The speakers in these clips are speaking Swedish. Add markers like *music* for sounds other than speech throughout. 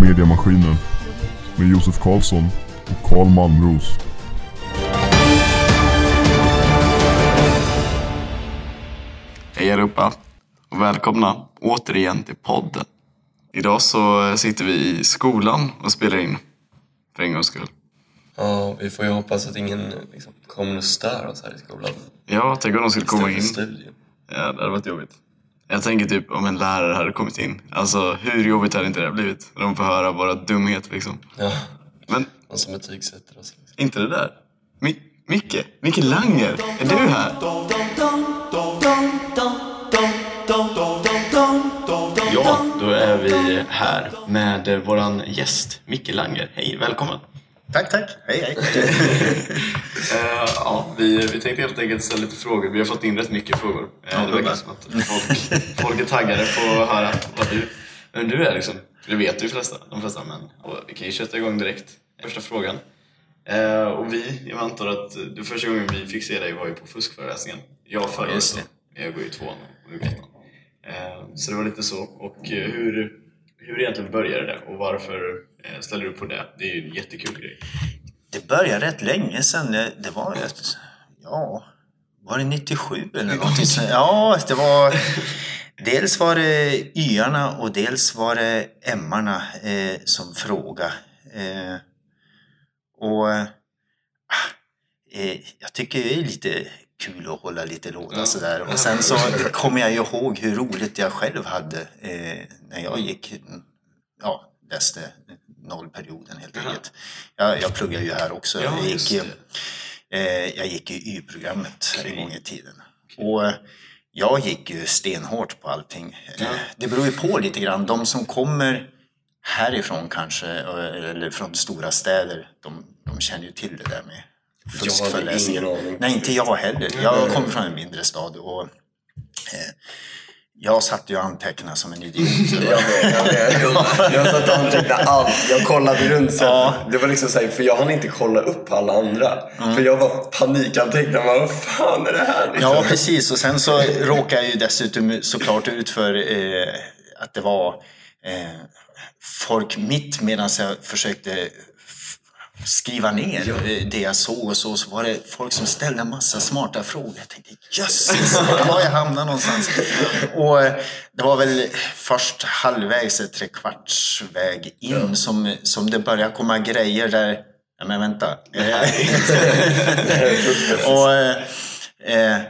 Mediamaskinen med Josef Karlsson och Karl Malmros. Hej allihopa och välkomna återigen till podden. Idag så sitter vi i skolan och spelar in. För en gångs skull. Ja, vi får ju hoppas att ingen liksom, kommer och stör oss här i skolan. Ja, tänk om de skulle komma in. studion. Ja, det hade varit jobbigt. Jag tänker typ om en lärare hade kommit in. Alltså hur jobbigt hade inte det blivit? När de får höra våra dumheter liksom. Ja, Men någon som betygsätter oss. Liksom. inte det där. Mi- Micke? Micke Langer? Är du här? Då är vi här med våran gäst Micke Langer. Hej, välkommen! Tack, tack. Hej, hej. *laughs* Eh, ja, vi, vi tänkte helt enkelt ställa lite frågor. Vi har fått in rätt mycket frågor. Uh, det verkar som att folk, folk är taggade på att höra vad du, vem du är. Liksom. Det vet ju flesta, de flesta, men och vi kan ju kötta igång direkt. Första frågan. Eh, och vi, jag antar att det första gången vi fick se dig var ju på fuskföreläsningen. Jag förra året just då. Jag går ju tvåan och du går ettan. Eh, Så det var lite så. Och eh, hur, hur egentligen började det och varför eh, ställde du upp på det? Det är ju en jättekul grej. Det började rätt länge sedan. Det var ja, var det 97 eller någonting? *laughs* Ja, det var... Dels var det yarna och dels var det emmarna eh, som fråga. Eh, och ah, eh, jag tycker det är lite kul att hålla lite låda Ja. sådär. Och sen så *laughs* kommer jag ihåg hur roligt jag själv hade eh, när jag gick, ja, läste nollperioden helt enkelt. Jag, jag pluggar ju här också. Ja, jag, gick, eh, jag gick i Y-programmet en gång i tiden. Och jag gick ju stenhårt på allting. Eh, Det beror ju på lite grann. De som kommer härifrån kanske, eh, eller från stora städer, de, de känner ju till det där med fuskföreläsningar. ingen aning. Nej, inte jag heller. Jag kommer från en mindre stad och eh, jag satt ju och antecknade som en idiot. *laughs* Jag jag vet. *laughs* Jag satt och antecknade allt. Jag kollade runt sen. Ja. Det var liksom såhär, för jag hann inte kolla upp alla andra. För jag var panikantecknade. Vad fan är det här? Liksom. Ja, precis. Och sen så råkade jag ju dessutom såklart ut för eh, att det var eh, folk mitt medan jag försökte skriva ner eh, det jag såg och så, så var det folk som ställde en massa smarta frågor. Jag tänkte jösses, var har jag hamnat någonstans? Och eh, det var väl först halvvägs, eh, tre kvarts väg in som, som det började komma grejer där Ja, men vänta. *laughs* och, eh, eh,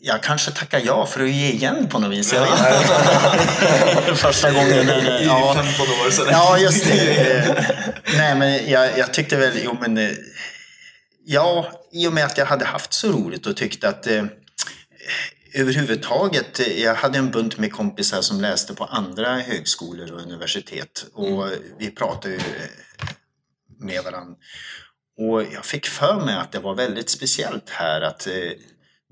jag kanske tackar ja för att ge igen på något vis. Jag vet. *laughs* Första gången. I ja, 15 år sedan. ja, just det. *laughs* Nej, men jag, jag tyckte väl, jo men, eh, ja, i och med att jag hade haft så roligt och tyckte att eh, överhuvudtaget, eh, jag hade en bunt med kompisar som läste på andra högskolor och universitet och vi pratade ju med varandra. Och jag fick för mig att det var väldigt speciellt här att eh, 0,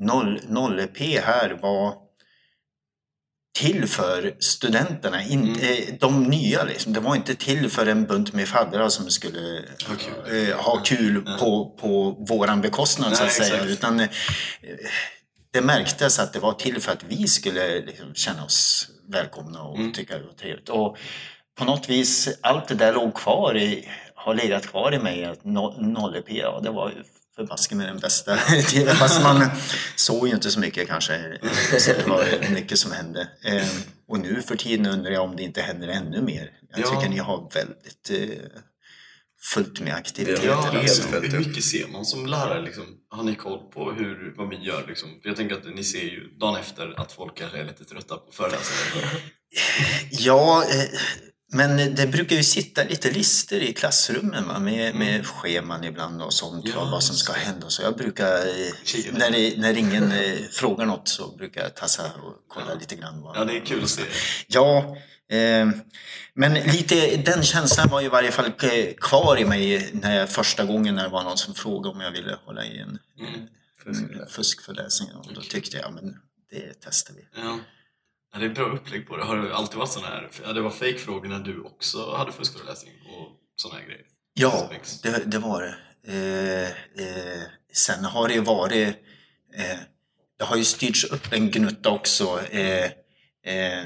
0P här var till för studenterna, in, eh, de nya liksom. Det var inte till för en bunt med faddrar som skulle Ha kul. eh, ha kul på, på våran bekostnad så Nej, att säga. exakt. Utan, eh, det märktes att det var till för att vi skulle liksom, känna oss välkomna och Mm. tycka det var trevligt. Och på något vis, allt det där låg kvar i, har legat kvar i mig. Att no- 0P, ja det var förbaskat med den bästa *laughs* tiden. Fast man såg ju inte så mycket kanske. Så det var mycket som hände. Eh, Och nu för tiden undrar jag om det inte händer ännu mer. Jag Ja. tycker ni har väldigt eh, fullt med aktiviteter. Ja, helt alltså. fullt. hur mycket ser man som lärare? Liksom? Har ni koll på hur, vad vi gör? Liksom? För jag tänker att ni ser ju dagen efter att folk kanske är lite trötta på föreläsningar. Ja, eh, men det brukar ju sitta lite lister i klassrummen va? Med, med scheman ibland och sånt, Mm. Ja, va, vad som ska hända. Så jag brukar, när, det, när ingen *laughs* eh, frågar något så brukar jag tassa och kolla lite grann. Vad, Ja, det är kul att se. Ja, eh, men lite den känslan var ju i varje fall eh, kvar i mig när jag, första gången när det var någon som frågade om jag ville hålla i en Mm. fuskföreläsning. Och då tyckte jag, men det testar vi. Ja. Ja, det är bra upplägg på det. Har det alltid varit sådana här, ja, det var fake-frågor när du också hade fuskföreläsning och sådana här grejer? Ja, det, det var det. Eh, eh, sen har det varit... Eh, det har ju styrts upp en gnutta också. Eh, eh,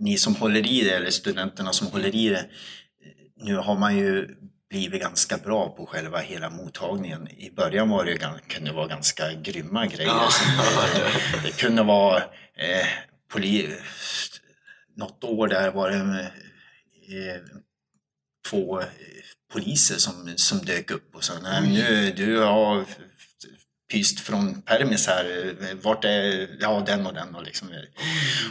ni som håller i det, eller studenterna som håller i det. Nu har man ju blivit ganska bra på själva hela mottagningen. I början var det ju, kunde det vara ganska grymma grejer. Ja. Det, *laughs* det kunde vara eh, poli, något år där var det eh, två eh, poliser som, som dök upp och sa nej nu, du har pyst från permis här, eh, vart är, ja den och den och liksom.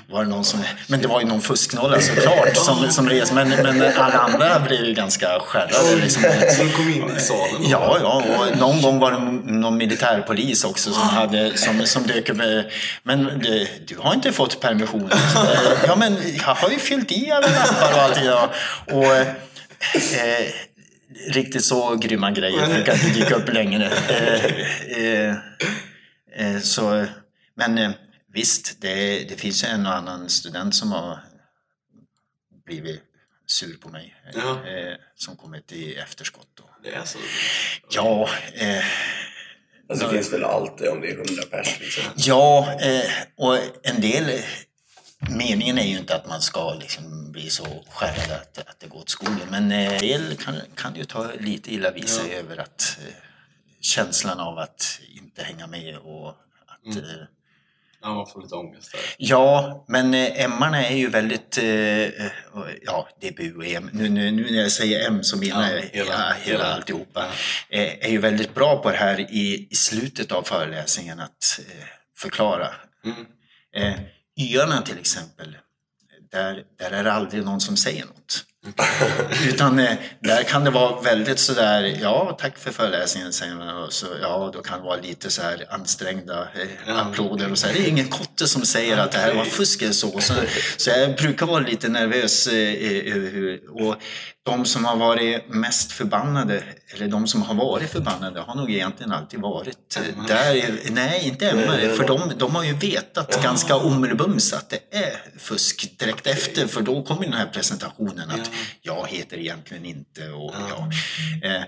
Var det någon som, men det var ju någon fusknolla såklart som, som res, men, men alla andra blev ju ganska skärrade. Liksom. De kom in i salen? Ja, ja, och någon gång var det någon militärpolis också som, hade, som, som dök upp. med, Men det, du har inte fått permission. Ja, men jag har ju fyllt i alla lappar och allting. Ja. Och, eh, riktigt så grymma grejer brukar inte dyka upp längre. *laughs* Eh, eh, eh, så, men eh, visst, det, det finns ju en och annan student som har blivit sur på mig. Ja. Eh, som kommit i efterskott. Då. Det är så? Ja, eh, Alltså det finns väl alltid om det är hundra pers liksom. ja eh, och en del... eh, Meningen är ju inte att man ska liksom bli så skärrad att, att det går åt skogen. Men eh, en del kan, kan ju ta lite illa vid sig över att eh, känslan av att inte hänga med och att... Eh, Ja, man får lite ångest där. Ja, men eh, Emmarna är ju väldigt, eh, eh, ja det är bu och em. Nu, nu, nu när jag säger M så menar Ja, jag hela- hela, alltihopa. Eh, är ju väldigt bra på det här i, i slutet av föreläsningen att eh, förklara. Mm. Yarna till exempel, där, där är det aldrig någon som säger något. *laughs* Utan eh, där kan det vara väldigt sådär, ja tack för föreläsningen säger man och så, ja då kan det vara lite så här ansträngda eh, applåder och så här. Det är ingen kotte som säger att det här var fusk eller så. så. Så jag brukar vara lite nervös eh, och de som har varit mest förbannade, eller de som har varit förbannade har nog egentligen alltid varit eh, där. Nej, inte ämmare, för de, de har ju vetat ganska omedelbums att det är fusk direkt efter, för då kommer den här presentationen att jag heter egentligen inte och ja. Eh,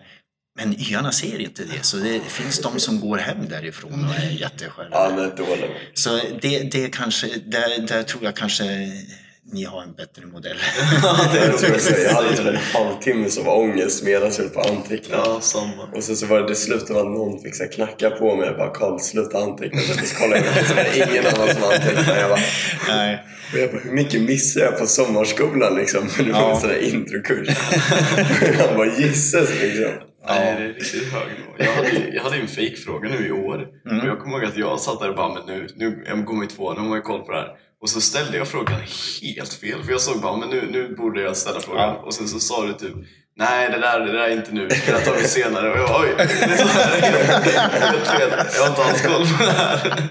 men yarna ser inte det, så det finns de som går hem därifrån och är Ja, jätteskärrade. dålig. Så det, det kanske, där, där tror jag kanske ni har en bättre modell. *laughs* Jag, tror också, jag hade typ en halvtimme som var ångest medan jag höll på att anteckna. Ja, samma. Och sen så var det det slutet att någon fick så knacka på mig och bara Karl sluta anteckna. Så jag kollade in så var det ingen annan som antecknade. Jag bara, Nej. och jag bara, hur mycket missade jag på sommarskolan liksom? För *laughs* det var Ja. en sån där introkurs. *laughs* Han bara gisses liksom. Nej, det är riktigt hög nivå. Jag hade, ju- jag hade ju en fejkfråga nu i år. Och jag kommer ihåg att jag satt där och bara, men nu, nu jag går man ju två, nu har man ju koll på det här. Och så ställde jag frågan helt fel. För jag såg bara, men nu, nu borde jag ställa frågan. Ja. Och sen så sa du typ, nej det där, det där är inte nu, det tar vi senare. Och jag bara, oj, det är här helt, helt fel. Jag har inte alls koll på det här.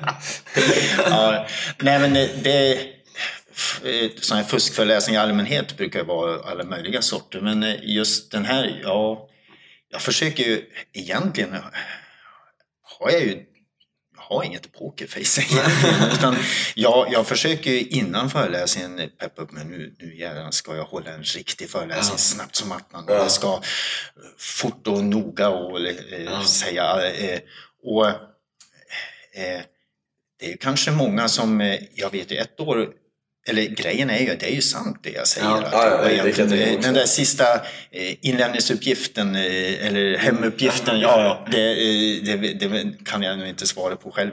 *laughs* Ja, nej men det, sådana här fuskföreläsningar i allmänhet brukar vara alla möjliga sorter. Men just den här, ja, jag försöker ju egentligen har jag ju har inget pokerface egentligen. *laughs* utan jag, jag försöker innan föreläsningen peppa upp mig. Nu, nu jävlar ska jag hålla en riktig föreläsning Ja. snabbt som attan. Och jag ska eh, fort och noga och eh, Ja. säga. Eh, och eh, det är ju kanske många som, eh, jag vet ju ett år, eller grejen är ju, det är ju sant det jag säger. Ja. att Ja, ja, det jag eh, den där sista eh, inlämningsuppgiften eh, eller hemuppgiften, ja, det, det, det kan jag nog inte svara på själv.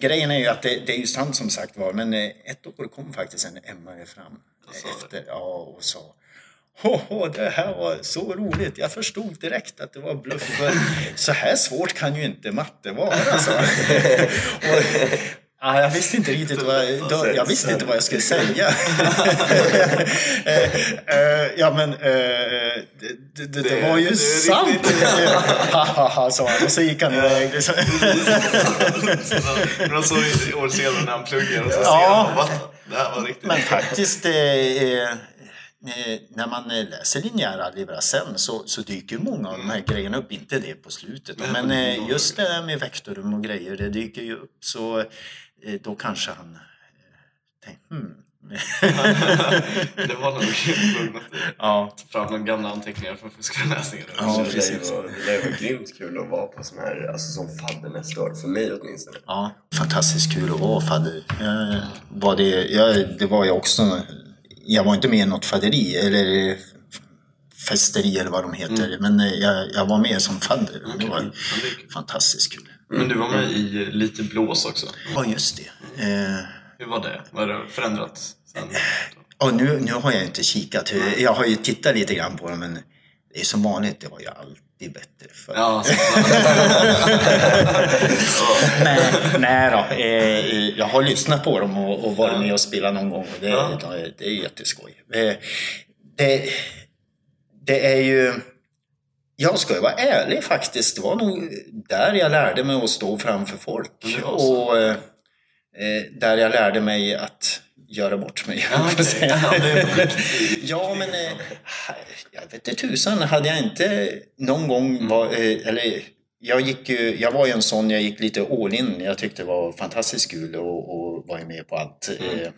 Grejen är ju att det, det är ju sant som sagt var, men ett år kom faktiskt en MR fram efter, ja, och sa Hoho, det här var så roligt. Jag förstod direkt att det var bluff. Så här svårt kan ju inte matte vara. Alltså. *laughs* ja, jag visste inte riktigt vad, då, jag visste inte vad jag skulle säga. *laughs* Eh, eh, ja men eh, det, det, det, det var ju det är sant. riktigt. *laughs* Ha, ha, ha, sa han. Och så gick han iväg. liksom. *laughs* Men så år senare när han pluggar och så Ja. ser han, va? Det här var riktigt. Men faktiskt, eh, eh, eh, när man eh, läser linjär algebra sen så, så dyker många av de här grejerna upp. Inte det på slutet, men eh, just det där med vektorum och grejer, det dyker ju upp. Så eh, då kanske han tänkte, hmm, *laughs* det var nog något Ja, ta fram några gamla anteckningar från fuskföreläsningen. Ja, precis. det lär vara grymt kul att vara på sån här, alltså som fadder nästa år. För mig åtminstone. ja. Fantastiskt kul att vara fadder. Jag, var det, jag, det var jag också. Jag var inte med i något fadderi eller festeri eller vad de heter. Men eh, jag, jag var med som fadder. och Det var Ja, det fantastiskt kul. Men du var med i Lite blås också. Ja, just det. Eh, Hur var det? Vad har det förändrats sen? och nu, nu har jag inte kikat. Jag har ju tittat lite grann på dem, men det är som vanligt, det var ju alltid bättre förr. Ja, *laughs* nej, nej då. Eh, jag har lyssnat på dem och, varit med och spelat någon gång. Och det, Ja. det, är jätteskoj. Eh, det, det är ju... Jag ska ju vara ärlig faktiskt. Det var nog där jag lärde mig att stå framför folk. Och eh, där jag lärde mig att göra bort mig. Ja, jag *laughs* men eh, jag vet inte tusan, hade jag inte någon Mm. gång var, eh, eller jag, gick ju, jag var ju en sån, jag gick lite all in. Jag tyckte det var fantastiskt kul och, och var ju med på allt. Mm. Eh,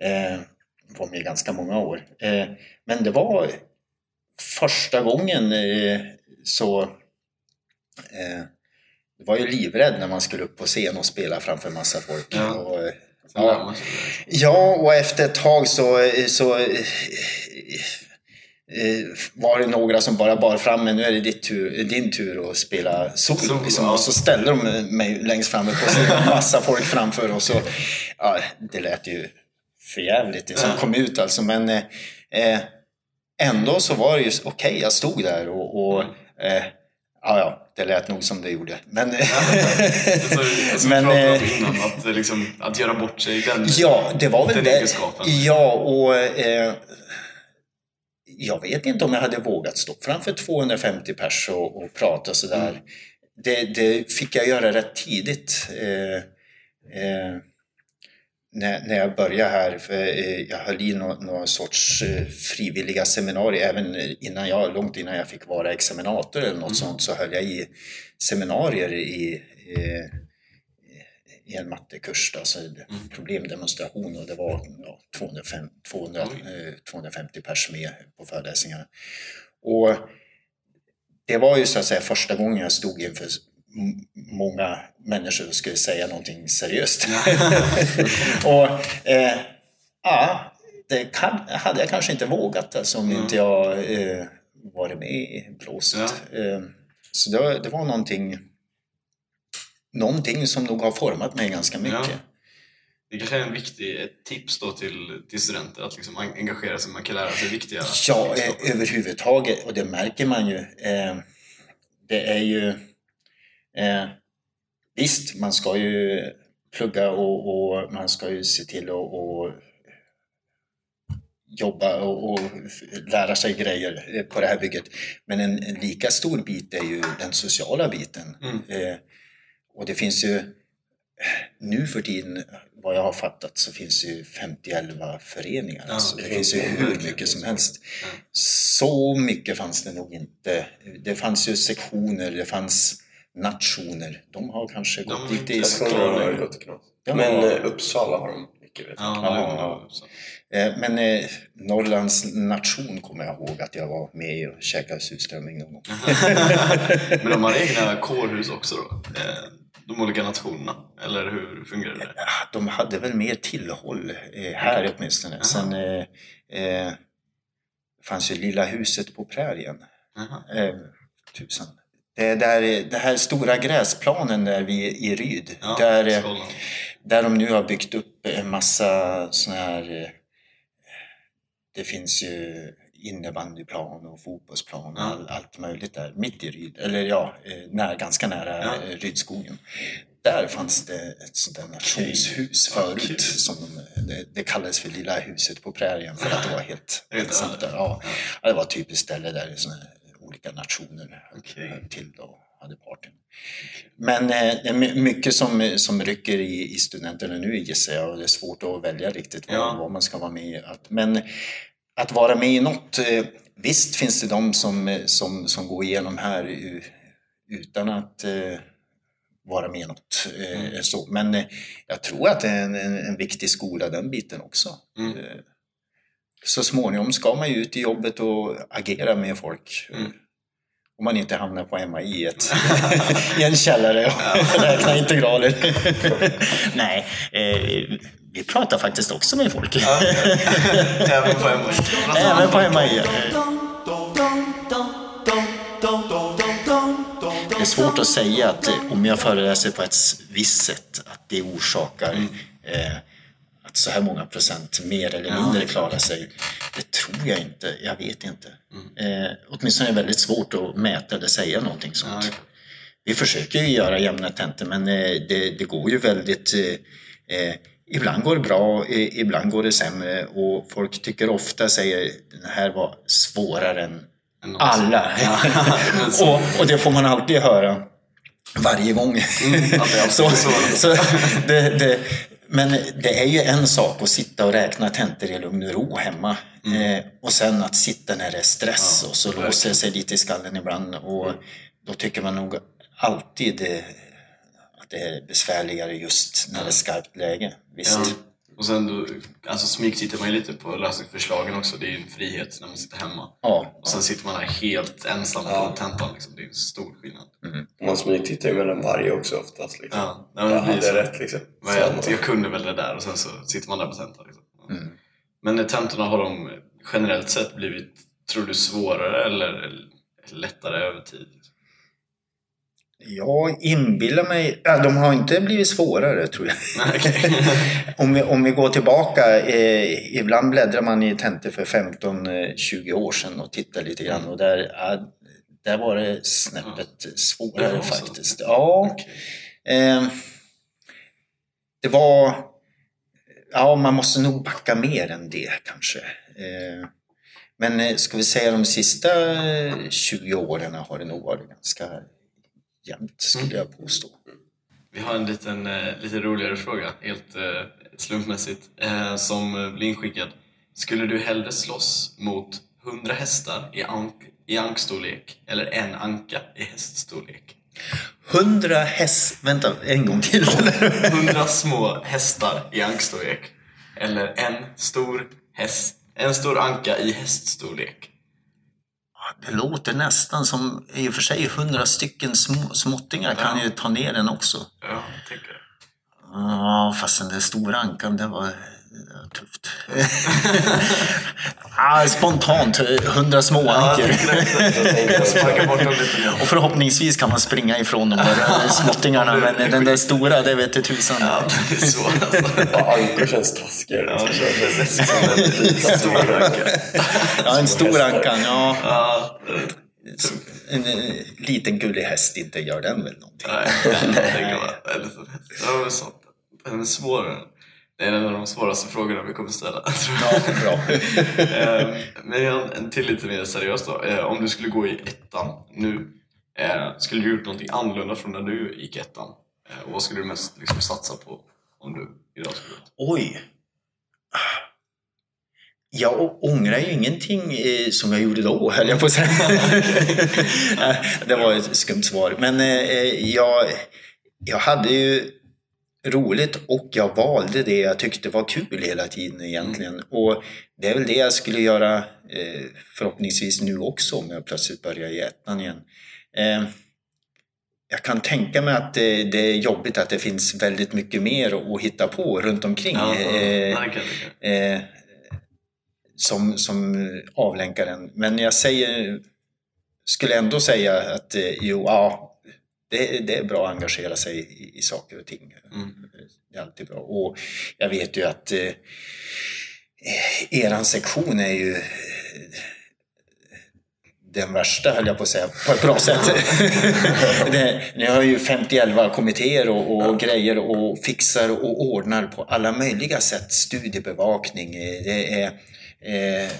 eh, eh, var med ganska många år. Eh, men det var första gången eh, så eh, det var ju livrädd när man skulle upp på scen och spela framför massa folk. Ja. Och, så det. Ja, och efter ett tag så, så eh, eh, var det några som bara bar fram men nu är det tur, din tur att spela solo. Solo, liksom. ja. Och så ställde de mig längst fram på scenen, *laughs* massa folk framför och så, ja, det lät ju förjävligt det som Ja. kom ut alltså. Men eh, eh, ändå så var det ju okej, jag stod där och, och eh, ja, ja, det lät nog som det gjorde. Men, Så, alltså, Men, *laughs* eh, innan, att, liksom, att göra bort sig, den, Ja, det var väl det. Ja, och eh, jag vet inte om jag hade vågat stå framför 250 pers och, och prata sådär. Mm. Det, det fick jag göra rätt tidigt. Eh, eh, när, när jag började här, för eh, jag höll i någon, någon sorts eh, frivilliga seminarier, även innan jag, långt innan jag fick vara examinator eller något sånt, så höll jag i seminarier i, eh, i en mattekurs, alltså problemdemonstration och det var ja, 205, 200, eh, 250 pers med på föreläsningarna. Och det var ju så att säga första gången jag stod inför många människor skulle säga någonting seriöst. *laughs* och eh, ja, det kan, hade jag kanske inte vågat alltså, om inte jag eh, varit med i blåset. Eh, så det, var- det var någonting, någonting som nog har format mig ganska mycket. Ja. Det kanske är en viktig ett tips då till, till studenter att liksom engagera sig, man kan lära sig viktiga Ja, eh, överhuvudtaget. Och det märker man ju. Eh, det är ju... Eh, visst, man ska ju plugga och, och man ska ju se till att och jobba och, och lära sig grejer eh, på det här bygget. Men en, en lika stor bit är ju den sociala biten. Mm. Eh, och det finns ju nu för tiden, vad jag har fattat, så finns det ju 50-11 föreningar. Ja, alltså, det det finns ju hur mycket som helst. Ja. Så mycket fanns det nog inte. Det fanns ju sektioner, det fanns nationer. De har kanske gått lite de gått knas. Ja. Men eh, Uppsala har de mycket vet jag. Ja, Ja. Eh, Men eh, Norrlands nation kommer jag ihåg att jag var med och käkade surströmming någon gång. *laughs* Men de har *laughs* egna kårhus också då? Eh, De olika nationerna? Eller hur fungerar det? Ja, De hade väl mer tillhåll eh, här åtminstone. Jaha. Sen eh, eh, fanns ju Lilla huset på prärien. Eh, tusan. Det, där, det här stora gräsplanen där vi i Ryd. Ja, där, eh, där de nu har byggt upp en massa såna här... eh, Det finns ju innebandyplan och fotbollsplan och Ja. all, allt möjligt där. Mitt i Ryd, eller ja, eh, när, ganska nära Ja. Rydskogen. Där fanns det ett sånt där nationshus förut. kul. Som de, det, det kallades för Lilla huset på prärien för att det var helt ensamt där. Ja. Det var ett typiskt ställe där såna här olika nationer Okej. höll till och hade partyn. Men eh, det är my- mycket som, som rycker i, i studenterna nu gissar jag och det är svårt att välja riktigt vad, Ja. vad man ska vara med i. Att, men att vara med i något, eh, visst finns det de som, eh, som, som går igenom här utan att eh, vara med något. Eh, så. Men eh, jag tror att det är en, en, en viktig skola den biten också. Mm. Eh, så småningom ska man ju ut i jobbet och agera med folk. Mm. Om man inte hamnar på MAI i, ett, i *laughs* en källare och *laughs* räknar integraler. *laughs* Nej, eh, vi pratar faktiskt också med folk. Även på. Även på MAI. Det är svårt att säga att eh, om jag föreläser på ett visst sätt att det orsakar eh, att så här många procent mer eller mindre klarar sig. Det tror jag inte, jag vet inte. Eh, åtminstone är det väldigt svårt att mäta eller säga någonting sånt. Ja, Vi försöker ju göra jämna tentor men eh, det, det går ju väldigt... Eh, eh, ibland går det bra, ibland går det sämre och folk tycker ofta, säger den här var svårare än alla. *laughs* och, och det får man alltid höra varje gång. *laughs* så, så. så det, det, men det är ju en sak att sitta och räkna tentor i lugn och ro hemma. Eh, och sen att sitta när det är stress Ja, och så verkligen. låser det sig lite i skallen ibland. Och då tycker man nog alltid eh, att det är besvärligare just när det är skarpt läge. Visst. Ja. Och sen då, alltså smygtittar man ju lite på lösningsförslagen också. Det är ju en frihet när man sitter hemma. Ja. Och sen sitter man där helt ensam på tentan. Liksom. Det är en stor skillnad. Man smygtittar ju mellan varje också oftast. Liksom. Ja, ja, men jag hade så. rätt liksom. Men jag, jag kunde väl det där och sen så sitter man där på tentan. Liksom. Mm. Men tentorna har de generellt sett blivit, tror du, svårare eller lättare över tid? Jag inbillar mig... Ja, de har inte blivit svårare tror jag. *laughs* Om, vi, om vi går tillbaka, eh, ibland bläddrar man i tentor för 15-20 år sedan och tittar lite grann och där, ja, där var det snäppet svårare Det faktiskt. Ja, Okej. eh, det var... Ja, man måste nog backa mer än det kanske. Eh, men eh, ska vi säga de sista eh, 20 åren har det nog varit ganska jämnt skulle jag påstå. Vi har en liten, eh, lite roligare fråga, helt eh, slumpmässigt, eh, som blir inskickad. Skulle du hellre slåss mot 100 hästar i, ank, i ankstorlek eller en anka i häststorlek? 100 häst... Vänta, en gång till. *laughs* 100 små hästar i ankstorlek eller en stor, häst, en stor anka i häststorlek? Det låter nästan som, i och för sig, 100 stycken små, småttingar kan Ja. ju ta ner den också. Ja, jag tänker det. Ja, fast den där stora ankan, det det var tufft. *laughs* ah, spontant, 100 små ankor. Och förhoppningsvis kan man springa ifrån de där småttingarna, men den där stora, det vet du tusan. Ja, det alltså. Ankor känns taskigare. Ja, det känns läskigt. Som en Stor anka. Ja, en stor ankan, ja. Ja, En, en liten gullig häst, inte gör den väl någonting. nej, jag tänker bara, eller så. Ja, men sant. Den är svårare. Det är en av de svåraste frågorna vi kommer ställa. *laughs* Ja, bra. *laughs* Eh, Men till lite mer seriös då. Eh, Om du skulle gå i ettan nu, eh, skulle du gjort någonting annorlunda från när du gick ettan? Och vad skulle du mest liksom satsa på om du idag skulle gå? Oj. Jag ångrar ju ingenting som jag gjorde då, höll jag på att säga. *laughs* Det var ett skumt svar. Men jag, jag hade ju roligt och jag valde det jag tyckte var kul hela tiden egentligen. Och det är väl det jag skulle göra eh, förhoppningsvis nu också om jag plötsligt börjar i ettan igen. Eh, jag kan tänka mig att det, det är jobbigt att det finns väldigt mycket mer att hitta på runt omkring. Ja, Eh, eh, som, som avlänkar en. Men jag säger, skulle ändå säga att eh, jo, ja, det, det är bra att engagera sig i, i saker och ting. Mm. Det är alltid bra. Och jag vet ju att eh, eran sektion är ju eh, den värsta höll jag på att säga, på ett bra sätt. *laughs* det, ni har ju 50 kommittéer och, och grejer och fixar och ordnar på alla möjliga sätt. Studiebevakning, eh, det är... Eh,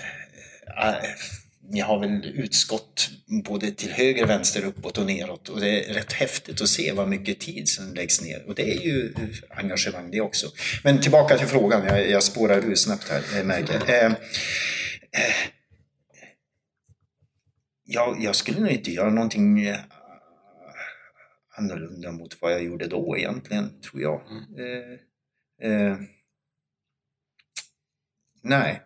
ni har väl utskott både till höger, vänster, uppåt och neråt. Och det är rätt häftigt att se vad mycket tid som läggs ner. Och det är ju engagemang det också. Men tillbaka till frågan, jag, jag spårar ur snabbt här, märker. Eh, eh, jag, jag skulle nog inte göra någonting eh, annorlunda mot vad jag gjorde då egentligen, tror jag. Eh, eh, nej.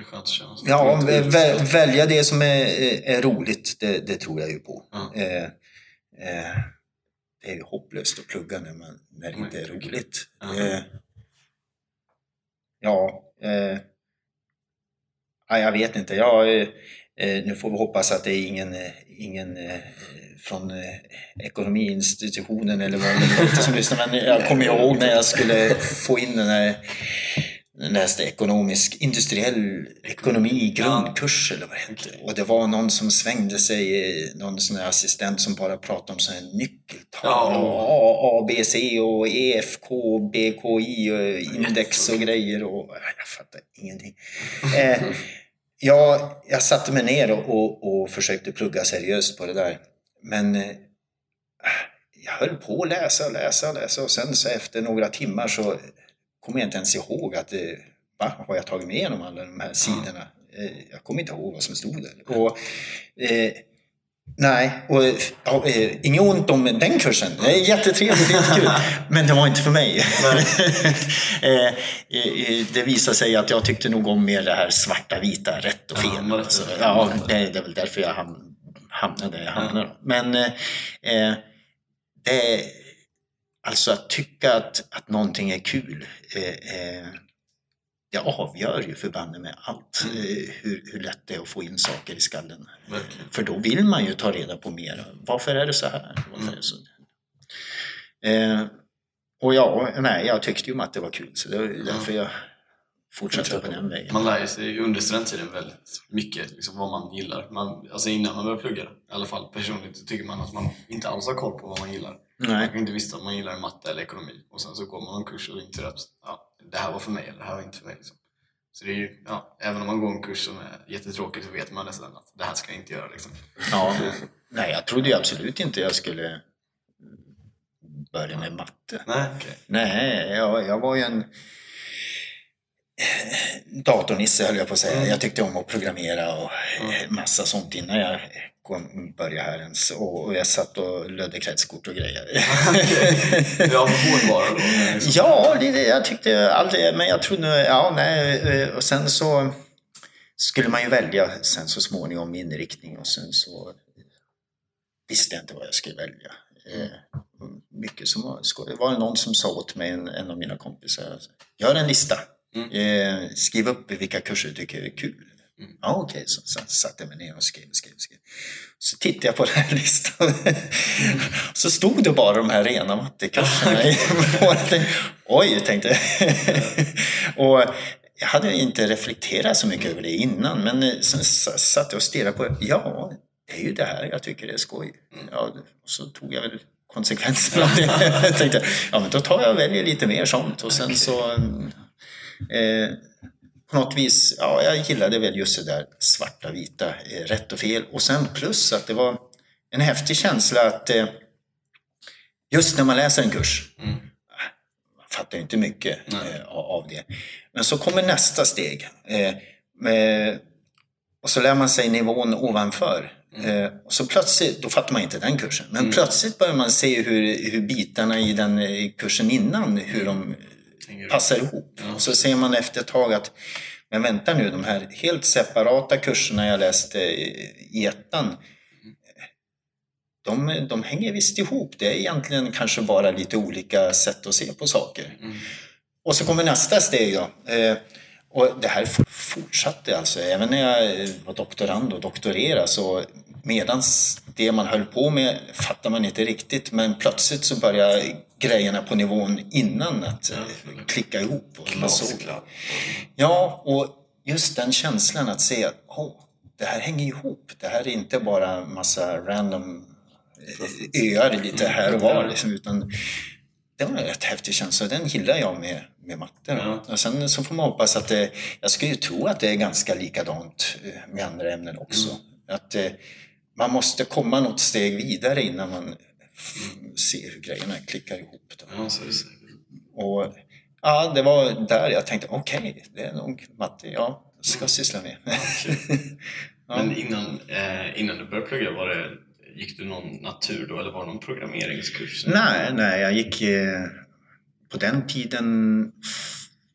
Är så. Ja, är vä- välja det som är, är roligt, det, det tror jag ju på. Ja. Eh, eh, det är ju hopplöst att plugga när, man, när det inte är är roligt. Ja. Eh, ja, ja, jag vet inte. Ja, eh, nu får vi hoppas att det är ingen, ingen eh, från eh, ekonomiinstitutionen eller vad det heter som lyssnar. Men jag kommer ihåg när jag skulle få in den här jag läste ekonomisk, industriell ekonomi, grundkurs eller vad det hette. Och det var någon som svängde sig, eh, någon sån assistent som bara pratade om sådana här nyckeltal. Ja. Och A, A, B, C och EFK, BKI och index och grejer. Och, jag fattar ingenting. Eh, jag, jag satte mig ner och, och, och försökte plugga seriöst på det där. Men eh, jag höll på att läsa och läsa och läsa och sen så efter några timmar så kommer jag inte ens ihåg att eh, va, har jag tagit med igenom alla de här sidorna? Eh, jag kommer inte ihåg vad som stod där. Och, eh, nej, och ja, eh, inget ont om den kursen. Det är jättetrevligt, jättekul. *laughs* Men det var inte för mig. *laughs* eh, eh, det visade sig att jag tyckte nog om mer det här svarta, vita, rätt och Ja, fel. men- Alltså, ja, det, är väl därför jag ham- hamnade där jag hamnade. Men eh, eh, det, alltså att tycka att, att någonting är kul, eh, eh, det avgör ju förbanne med allt. Mm. Eh, hur, hur lätt det är att få in saker i skallen. Verkligen. För då vill man ju ta reda på mer. Varför är det så här? Är det så? Eh, och ja, nej, jag tyckte ju att det var kul så det var därför jag fortsatte på den vägen. Man lär sig under studenttiden väldigt mycket liksom, vad man gillar. Man, alltså innan man börjar plugga, i alla fall personligt, tycker man att man inte alls har koll på vad man gillar. Man Nej. kan inte visste om man gillar matte eller ekonomi. Och sen så går man en kurs och inser att ja, det här var för mig eller det här var inte för mig. Liksom. Så det är ju, ja, även om man går en kurs som är jättetråkig så vet man nästan att det här ska jag inte göra. Liksom. Ja, nej, jag trodde ju absolut inte jag skulle börja med matte. Nej, okej. Nej, jag, jag var ju en datornisse höll jag på att säga. Jag tyckte om att programmera och eh, massa sånt innan jag kom, började här ens. Och, och jag satt och lödde kretskort och grejer. *laughs* Ja, hårdvara då. Liksom. Ja, det, det, jag tyckte aldrig, men jag trodde, ja nej, eh, och sen så skulle man ju välja sen så småningom inriktning och sen så visste jag inte vad jag skulle välja. Eh, Mycket som var, sko- det var någon som sa åt mig, en, en av mina kompisar, gör en lista. Mm. Eh, skriv upp vilka kurser du tycker är kul. Mm. Ja, okej, så, så satte jag mig ner och skrev, skrev, skrev. Så tittade jag på den här *laughs* listan. så stod det bara de här rena mattekurserna. *laughs* Oj, tänkte jag. *laughs* och jag hade inte reflekterat så mycket över det innan, men eh, sen satt jag och stirrade på det. Ja, det är ju det här jag tycker det är skoj. Ja, och så tog jag väl konsekvenserna av det. jag tänkte, ja men då tar jag och väljer lite mer sånt. Och sen så eh, på något vis, ja, jag gillade väl just det där svarta, vita, eh, rätt och fel. Och sen plus att det var en häftig känsla att eh, just när man läser en kurs, Mm. man fattar ju inte mycket eh, av det. Men så kommer nästa steg. Eh, med, och så lär man sig nivån ovanför. Eh, och så plötsligt, då fattar man inte den kursen, men plötsligt börjar man se hur, hur bitarna i den kursen innan, hur de. Passar ihop. Och så ser man efter ett tag att, men vänta nu, de här helt separata kurserna jag läste i ettan, de, de hänger visst ihop. Det är egentligen kanske bara lite olika sätt att se på saker. Och så kommer nästa steg då. Eh, och det här fortsatte alltså. Även när jag var doktorand och doktorerade så medans det man höll på med fattar man inte riktigt. Men plötsligt så börjar grejerna på nivån innan att eh, klicka ihop. Och Glasklart. Ja, och just den känslan att se att oh, det här hänger ihop. Det här är inte bara massa random eh, öar lite här och var. Liksom, utan det var en rätt häftig känsla. Den gillar jag med, med matte. Ja. Och sen så får man hoppas att det, jag skulle ju tro att det är ganska likadant eh, med andra ämnen också. Att eh, man måste komma något steg vidare innan man f- ser hur grejerna klickar ihop. Då. Ja, så är det säkert. Och ja, det var där jag tänkte, okej, det är nog matte jag ska syssla med. *laughs* ja. Men innan, eh, innan du började plugga, var det gick du någon natur då eller var det någon programmeringskurs? Nej, nej, jag gick eh, på den tiden,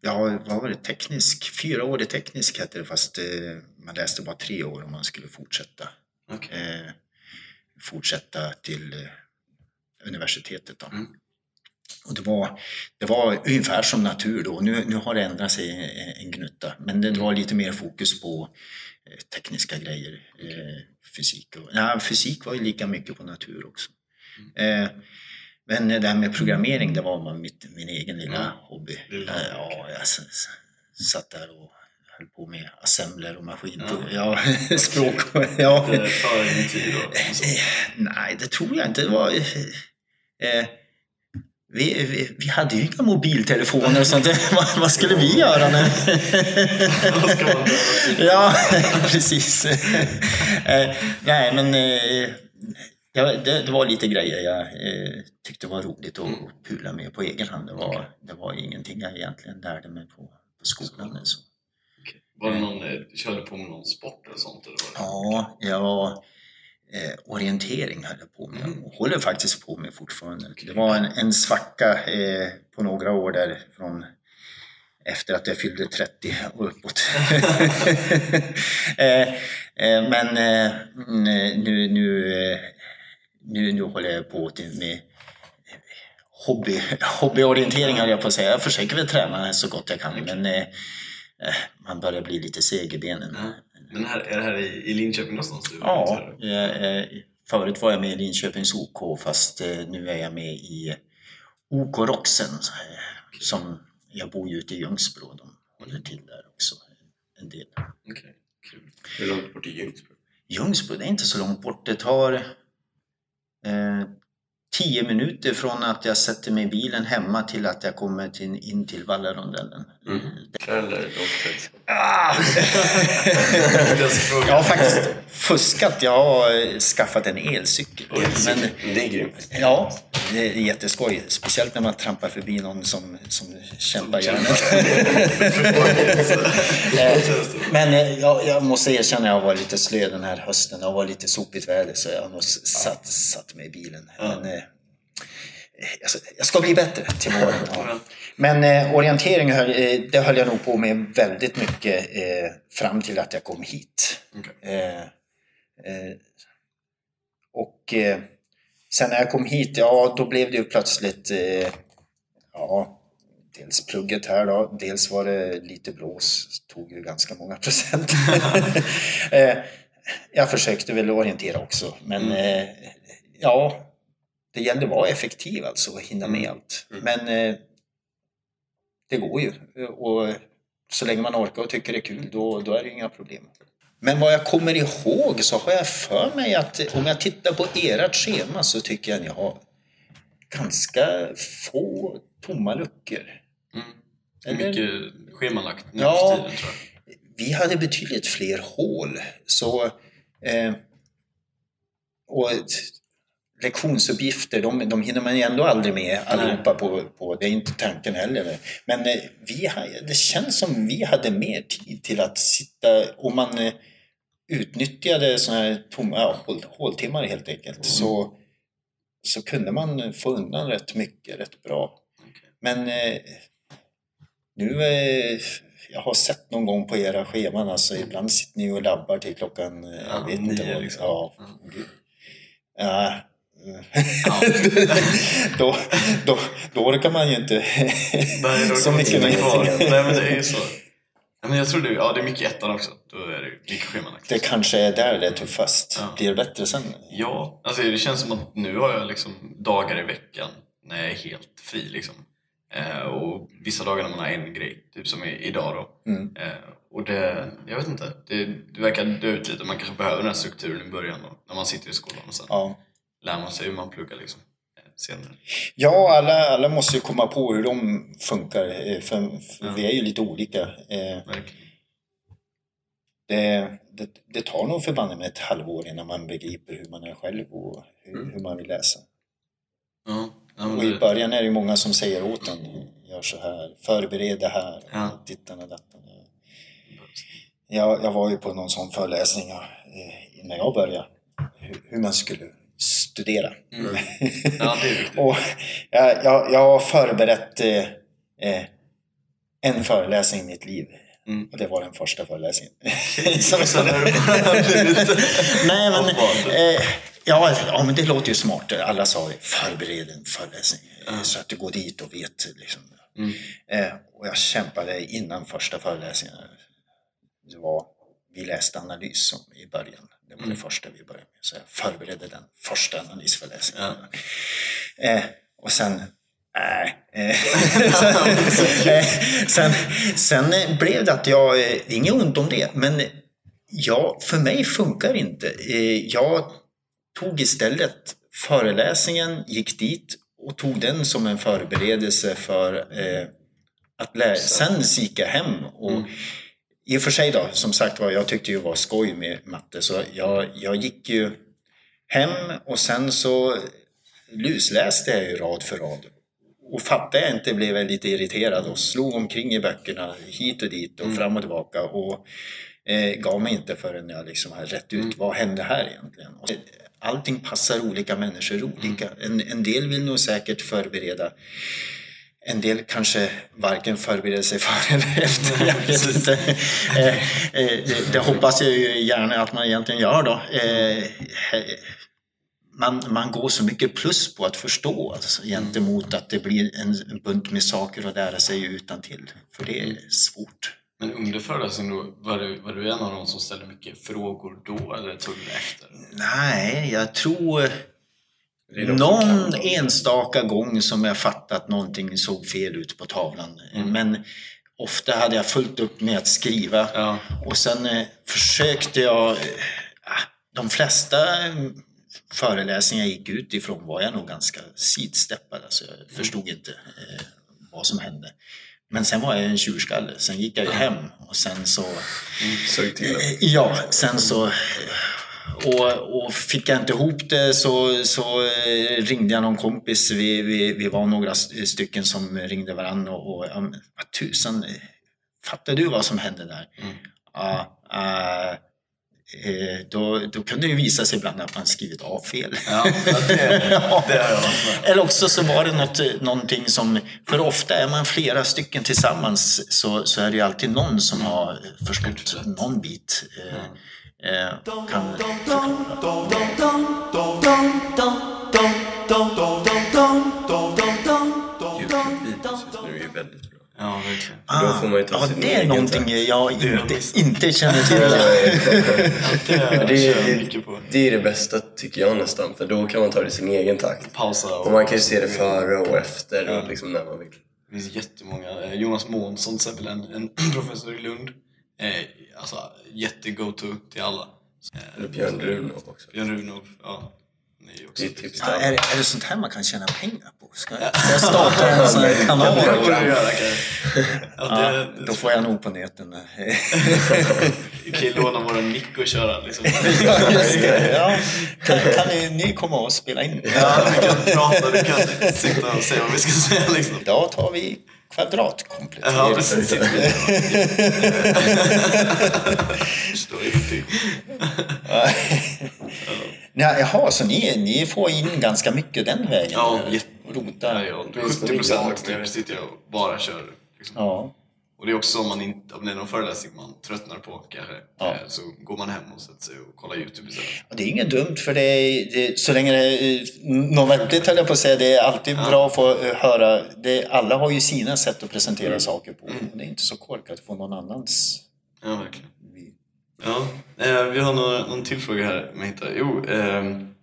ja, vad var det, teknisk, fyraårig teknisk hette det fast eh, man läste bara tre år om man skulle fortsätta. Okej. Eh, fortsätta till eh, universitetet då. Mm. Och det var, det var ungefär som natur då. Nu, nu har det ändrat sig en, gnutta. Men det var lite mer fokus på eh, tekniska grejer. Eh, fysik. Och, ja, fysik var ju lika mycket på natur också. Eh, men det här med programmering, det var mitt, min egen lilla Mm. hobby. Eh, ja, jag satt där och höll på med assembler och maskin. Ja. Ja, *laughs* språk. *laughs* Ja. Före din tid Nej, det tror jag inte. Det var, eh, eh, vi, vi, vi hade ju inga mobiltelefoner och sånt. *laughs* vad, vad skulle vi göra? *laughs* Göra? *laughs* ja, precis. eh, nej, men eh, det, det var lite grejer jag eh, tyckte var roligt att pula med på egen hand. Det var, det var ingenting jag egentligen lärde mig på, på skolan. Så. Okej. Var det någon, eh, du körde på med någon sport eller sånt? Eller var det? Ja, jag var, eh, orientering höll jag på med Mm. och håller faktiskt på med fortfarande. Det var en, en svacka eh, på några år där från efter att jag fyllde 30 och uppåt. *laughs* eh, eh, men eh, mm, nu, nu, eh, nu, nu håller jag på med hobby, hobbyorientering höll jag på att säga. Jag försöker väl träna så gott jag kan men eh, eh, man börjar bli lite seg i benen. Men här, är det här i, i Linköping någonstans? Du Ja, jag, eh, förut var jag med i Linköpings OK fast eh, nu är jag med i OK Roxen eh, som jag bor ju ute i Ljungsbro. De håller till där också en del. Okej, kul. Hur långt bort är Ljungsbro? Ljungsbro, det är inte så långt bort. Det tar eh, tio minuter från att jag sätter mig i bilen hemma till att jag kommer till, in till Vallarondellen. Eller långfärd? Ah! *laughs* jag har faktiskt fuskat. Jag har eh, skaffat en elcykel. Men, Det är grymt. Ja, det är jätteskoj. Speciellt när man trampar förbi någon som, som kämpar järnet. *laughs* Eh, Men eh, jag, jag måste erkänna att jag var lite slö den här hösten. Det var lite sopigt väder så jag har nog satt, satt mig i bilen. Men, eh, jag ska- bli bättre till våren. Ja. Men eh, orientering höll, eh, det höll jag nog på med väldigt mycket eh, fram till att jag kom hit. Okej. Eh, eh, och sen när jag kom hit, ja då blev det ju plötsligt ja, dels plugget här då, dels var det lite blås, tog ju ganska många procent. *laughs* jag försökte väl orientera också, men eh, ja, det gällde att vara effektiv alltså och hinna med allt. Men eh, det går ju. Och så länge man orkar och tycker det är kul, då, då är det inga problem. Men vad jag kommer ihåg så har jag för mig att om jag tittar på ert schema så tycker jag att ni har ganska få tomma luckor. Mm. Eller? mycket schemalagt nu Ja. för tiden tror jag. Vi hade betydligt fler hål. Så, eh, och lektionsuppgifter, de, de hinner man ju ändå aldrig med allihopa på, på. Det är inte tanken heller. Men eh, vi, det känns som vi hade mer tid till att sitta, om man eh, utnyttjade sådana här tomma ja, hål, håltimmar helt enkelt, så, så kunde man få undan rätt mycket, rätt bra. Men eh, nu, jag har sett någon gång på era scheman, alltså ibland sitter ni och labbar till klockan, eh, jag Ja, vet inte vad. liksom. Ja, Ja. ja. Ja. då, då, då orkar man ju inte Nej, så mycket kvar. Nej, men det är ju så. Men jag tror det, ja, det är mycket ettan också. Då är det mycket schemalagt. Det kanske är där det är tuffast. Ja. Blir det bättre sen? Ja, alltså det känns som att nu har jag liksom dagar i veckan när jag är helt fri. Liksom. Eh, och vissa dagar när man har en grej, typ som i, idag då. Mm. Eh, och det, jag vet inte, det, det verkar dö ut lite. Man kanske behöver den här strukturen i början då, när man sitter i skolan och sen Ja. Lär man sig hur man pluggar liksom, eh, senare. Ja, alla, alla måste ju komma på hur de funkar, eh, för, för Ja. vi är ju lite olika. Eh, Verkligen. det, det, det tar nog förbanne med ett halvår innan man begriper hur man är själv och hur, Mm. hur man vill läsa. Ja, Och i början är det många som säger åt en, gör så här, förbered det här, Ja. dittan och dattan. Jag, jag var ju på någon sån föreläsning när jag började, hur, hur man skulle studera. *laughs* Ja, är viktigt. och jag, jag, har förberett eh, eh, en föreläsning i mitt liv. Mm. Och det var den första föreläsningen. *laughs* Som- blivit *laughs* Nej, men, eh, ja, ja, men det låter ju smart. Alla sa ju, förbered en föreläsning eh, så att du går dit och vet. Liksom. Mm. Eh, och jag kämpade innan första föreläsningen. Det var, vi läste analys som i början. Det var Mm. det första vi började med. Så jag förberedde den första analysföreläsningen. Eh, och sen Nej. *laughs* Eh, *laughs* sen, eh, sen, sen blev det att jag, eh, inget ont om det, men ja, för mig funkar inte. Eh, Jag tog istället föreläsningen, gick dit och tog den som en förberedelse för eh, att lära. Sen gick jag hem och i och för sig då, som sagt var, jag tyckte ju var skoj med matte så jag, jag gick ju hem och sen så lusläste jag ju rad för rad. Och fattade jag inte blev jag lite irriterad och slog omkring i böckerna hit och dit och fram och tillbaka och eh, gav mig inte förrän jag liksom hade rätt ut vad hände här egentligen. Och allting passar olika människor olika. En, en del vill nog säkert förbereda en del kanske varken förbereder sig för *laughs* eller efter. Jag vet inte. Eh, eh, det, det hoppas jag ju gärna att man egentligen gör då. Eh, man, man går så mycket plus på att förstå alltså, gentemot att det blir en, bunt med saker att lära sig utan till. För det är svårt. Men under föreläsningen var du, var du en av de som ställde mycket frågor då eller tog du efter? Nej, jag tror Det är de som någon enstaka gång som jag fattat att någonting såg fel ut på tavlan. Men ofta hade jag fullt upp med att skriva Ja. och sen eh, försökte jag... Eh, ah, de flesta eh, föreläsningar jag gick ut ifrån var jag nog ganska sidsteppad. Alltså jag förstod inte eh, vad som hände. Men sen var jag en tjurskalle. Sen gick jag ju hem och sen så... Eh, Ja, sen så... Och, och fick jag inte ihop det så, så eh, ringde jag någon kompis. Vi, vi, vi var några st- stycken som ringde varandra och, och ja, vad tusan, eh, fattar du vad som hände där? Ja, eh, eh, då, då kunde det ju visa sig ibland att man skrivit av fel. Ja, ja, det, det *laughs* Eller också så var det något, någonting som, för ofta är man flera stycken tillsammans så, så är det ju alltid någon som har förstått någon bit. Eh, kan, nu är ju väldigt bra. Ja, verkligen. Då får man ju ta ja, sin det är någonting takt. jag inte, inte känner till. Det Det det är det bästa tycker jag nästan, för då kan man ta det i sin egen takt. Pausa Och man kan ju se det före och efter, och liksom när man vill. Det finns jättemånga. Eh, Jonas Månsson till exempel, en, en *clears throat* professor i Lund. Eh, alltså jätte-go-to till alla. Eh, Björn Runov också. Björn Runov, ja. Är Det är tips Ja, där. är, är det sånt här man kan tjäna pengar på? Ska jag, ska jag starta en sån här kanal? Det borde du göra kanske. Ja, Ja, det, då får jag nog på näten. Du kan ju låna våran mick och köra liksom. *laughs* Just det, ja. Kan, kan ni, ni komma och spela in? Ja, du kan prata, du kan sitta och säga vad vi ska säga liksom. Idag tar vi kvadratkomplettering. Ja, precis. Vi Förstår ingenting. Jaha, så ni, ni får in ganska mycket den vägen? Ja, jätte- Rota? Ja, så 70 procent typ sitter jag och bara kör. Liksom. Ja. Och det är också om, man inte, om det är någon föreläsning man tröttnar på kanske, Ja. eh, så går man hem och sätter sig och kollar YouTube istället. Det är inget dumt för det är, det, så länge det är något vettigt höll jag på att säga. Det är alltid bra att få eh, höra. Det, alla har ju sina sätt att presentera saker på. Och det är inte så korkat att få någon annans. Ja, verkligen. Ja, eh, vi har någon, någon till fråga här. Jo, ehm,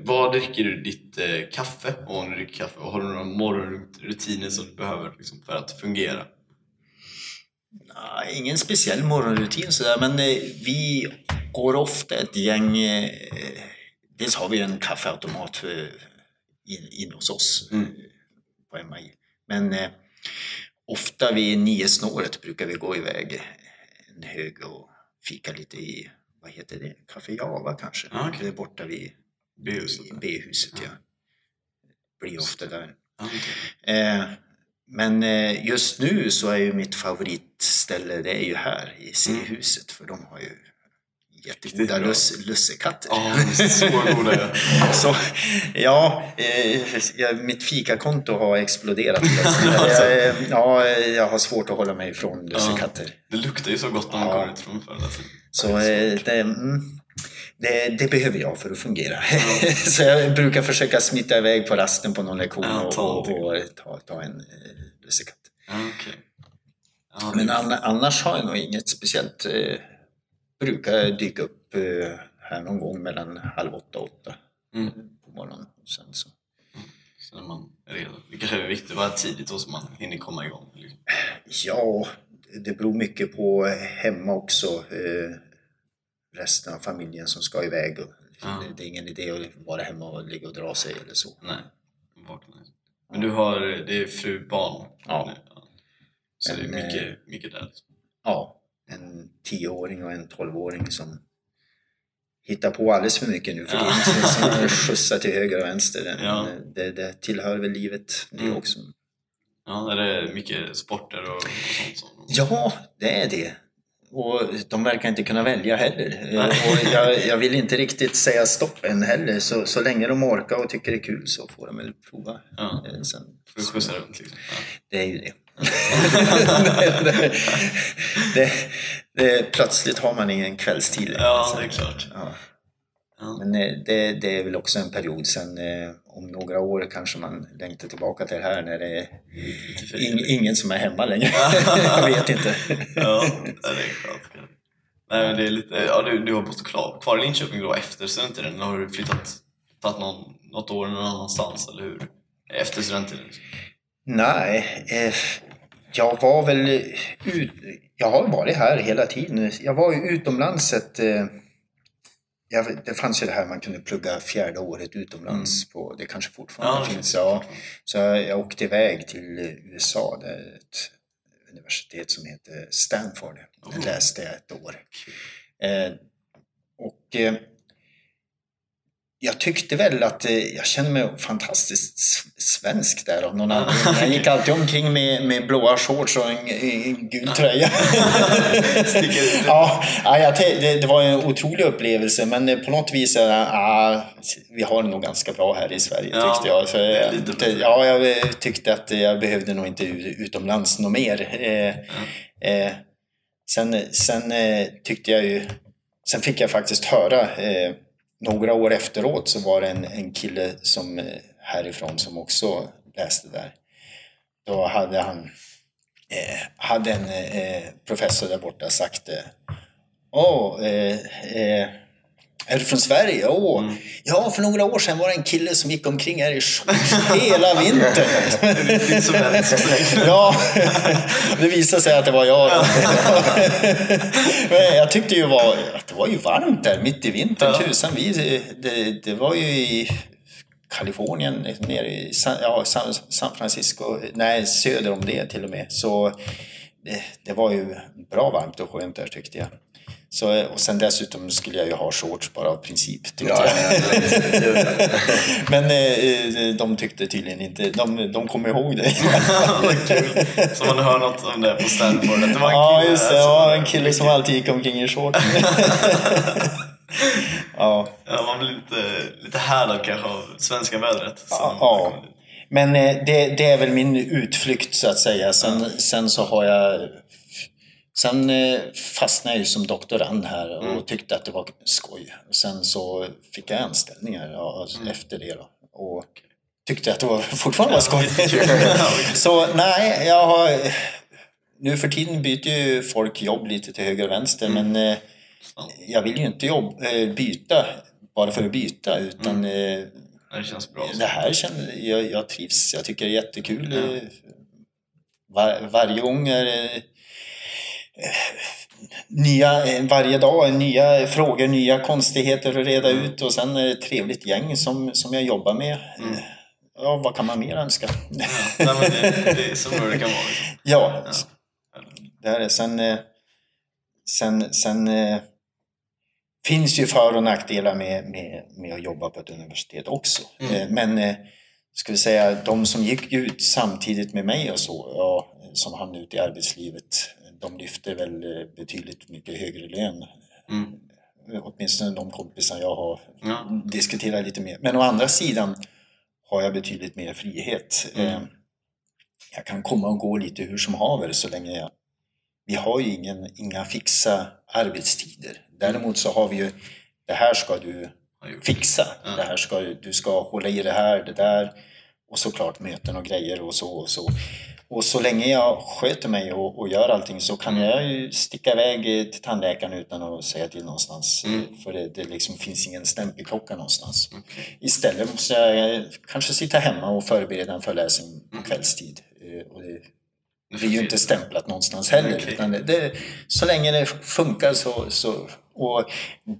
vad dricker du ditt eh, kaffe? Och om du dricker kaffe, och har du några morgonrutiner som du behöver liksom, för att fungera? Nej, ingen speciell morgonrutin sådär, men eh, vi går ofta ett gäng... Eh, dels har vi en kaffeautomat eh, in, in hos oss eh, på MI. Men eh, ofta vid nio snåret brukar vi gå iväg en hög och fika lite i, vad heter det, Café Java kanske? Ah, okej. Det är borta vid B-huset? i B-huset, ja. Blir ofta där. Ja, okej. Eh, men eh, just nu så är ju mitt favoritställe, det är ju här i C-huset för de har ju jättegoda luss, lussekatter. Ja, så goda. *laughs* Så, ja, eh, jag, mitt fikakonto har exploderat. *laughs* jag, ja, jag har svårt att hålla mig ifrån lussekatter. Det luktar ju så gott när man Ja. kommer ut från föreläsningen. Så eh, det, mm, det, det behöver jag för att fungera. *laughs* så jag brukar försöka smita iväg på rasten på någon lektion Ja, och, ta och, och ta, ta en eh, lussekatt. Ja, okej. Ja, Men an, annars har jag nog inget speciellt. Eh, brukar dyka upp eh, här någon gång mellan halv åtta och åtta Mm. på morgonen. Sen så. Så när man är redo. Det kanske är viktigt att vara tidigt då så man hinner komma igång. liksom. Ja, det beror mycket på hemma också. Eh, resten av familjen som ska iväg. Och Ja. det, är ingen idé att vara hemma och ligga och dra sig eller så. Nej. Men du har, det är fru, barn? Ja. nu, Så det är Men, eh, mycket, mycket där. liksom. Ja, en tioåring och en tolvåring som hittar på alldeles för mycket nu för Ja. tiden. Skjutsar till höger och vänster. Men Ja. Det, det tillhör väl livet det Mm. också. Ja, är det mycket sporter och, och sånt? Som, Ja, det är det. Och de verkar inte kunna välja heller. Nej. Och jag, jag vill inte riktigt säga stopp än heller. Så, så länge de orkar och tycker det är kul så får de väl prova. Ja. Eh, Sen, Får du skjutsa runt liksom? Ja. det är ju det. *laughs* det, det, det. Plötsligt har man ingen kvällstid. Ja, det är klart. Ja. Men eh, det, det är väl också en period sen eh, om några år kanske man längtar tillbaka till det här när det är ing, ingen som är hemma längre. *laughs* jag vet inte. Ja, det är skönt. Nej, men det är lite, ja, du, du har bott kvar, kvar i Linköping då efter studenttiden? Har du flyttat, tagit någon, något år någon annanstans, eller hur? Efter studenttiden? Nej, eh, jag var väl ut, Jag har varit här hela tiden. Jag var ju utomlands ett... Eh, jag, det fanns ju det här man kunde plugga fjärde året utomlands på. Det kanske fortfarande Ja, finns. Ja. Så jag, åkte iväg till USA. Det är ett universitet som heter Stanford. Där Oh. läste jag ett år. Eh, och eh, jag tyckte väl att eh, jag kände mig fantastiskt svensk där av någon anledning. Jag gick alltid omkring med, med blåa shorts och en, en gul tröja. *laughs* Ja, ja, det, det var en otrolig upplevelse men eh, på något vis, ja, vi har det nog ganska bra här i Sverige tyckte jag. Så, eh, ja, jag tyckte att jag behövde nog inte utomlands något mer. Sen sen tyckte jag ju, sen fick jag faktiskt höra några år efteråt så var det en, en kille som, eh, härifrån som också läste där. Då hade han eh, hade en eh, eh professor där borta sagt eh, Åh, eh, eh, är du från Sverige? Åh, Mm. ja för några år sedan var det en kille som gick omkring här i shorts hela vintern. *laughs* *laughs* Ja, det visade sig att det var jag. *laughs* Men jag tyckte ju var, att det var ju varmt där mitt i vintern. Ja. Tusan, vi, det, det var ju i Kalifornien, nere i San, ja, San Francisco, nej söder om det till och med. Så det, det var ju bra varmt och skönt där tyckte jag. Så, och sen dessutom skulle jag ju ha shorts bara av princip tyckte Ja, jag. ja, ja. *laughs* Men eh, de tyckte tydligen inte, de, de kom ihåg det. *laughs* Så man hör något om det på Stanford. att Det var en Ja, kille just det. Ja, en kille som alltid gick omkring i shorts. *laughs* ja. Ja, man blir lite, lite härdad kanske av svenska vädret. Ja. Men eh, det, det är väl min utflykt så att säga. Sen, sen så har jag... Sen eh, fastnade jag ju som doktorand här och Mm. tyckte att det var skoj. Sen så fick jag anställningar ja, Mm. efter det då. Och tyckte att det var, *laughs* fortfarande var skoj. *laughs* Så nej, jag har... Nu för tiden byter ju folk jobb lite till höger och vänster Mm. men eh, Ja. jag vill ju inte jobb, eh, byta bara för att byta utan Mm. Det känns bra. det här känner jag, jag trivs. Jag tycker det är jättekul. Var, varje gång är det nya, eh, varje dag nya frågor, nya konstigheter att reda Mm. ut och sen ett trevligt gäng som, som jag jobbar med. Mm. Eh, Ja, vad kan man mer önska? Ja, nej, men det, det är så bra det kan vara. Liksom. *laughs* Ja, Ja. det är det. Sen, eh, sen, sen eh, finns ju för och nackdelar med, med, med att jobba på ett universitet också. Mm. Men ska vi säga, de som gick ut samtidigt med mig och så, ja, som hamnade ut i arbetslivet, de lyfter väl eh, betydligt mycket högre lön Mm. åtminstone de kompisar jag har Ja. diskuterat lite mer. Men å andra sidan har jag betydligt mer frihet. Mm. Eh, Jag kan komma och gå lite hur som haver så länge jag... Vi har ju ingen, inga fixa arbetstider. Däremot så har vi ju, det här ska du fixa. Ja. Det här ska, du ska hålla i det här, det där. Och såklart möten och grejer och så och så. Och så länge jag sköter mig och, och gör allting så kan jag ju sticka iväg till tandläkaren utan att säga till någonstans. Mm. För det, det liksom finns ingen stämpelklocka någonstans. Okej. Istället måste jag kanske sitta hemma och förbereda en föreläsning på Mm. kvällstid. Eh, Och det, det är ju inte stämplat någonstans heller. Utan det, det, så länge det funkar så, så... Och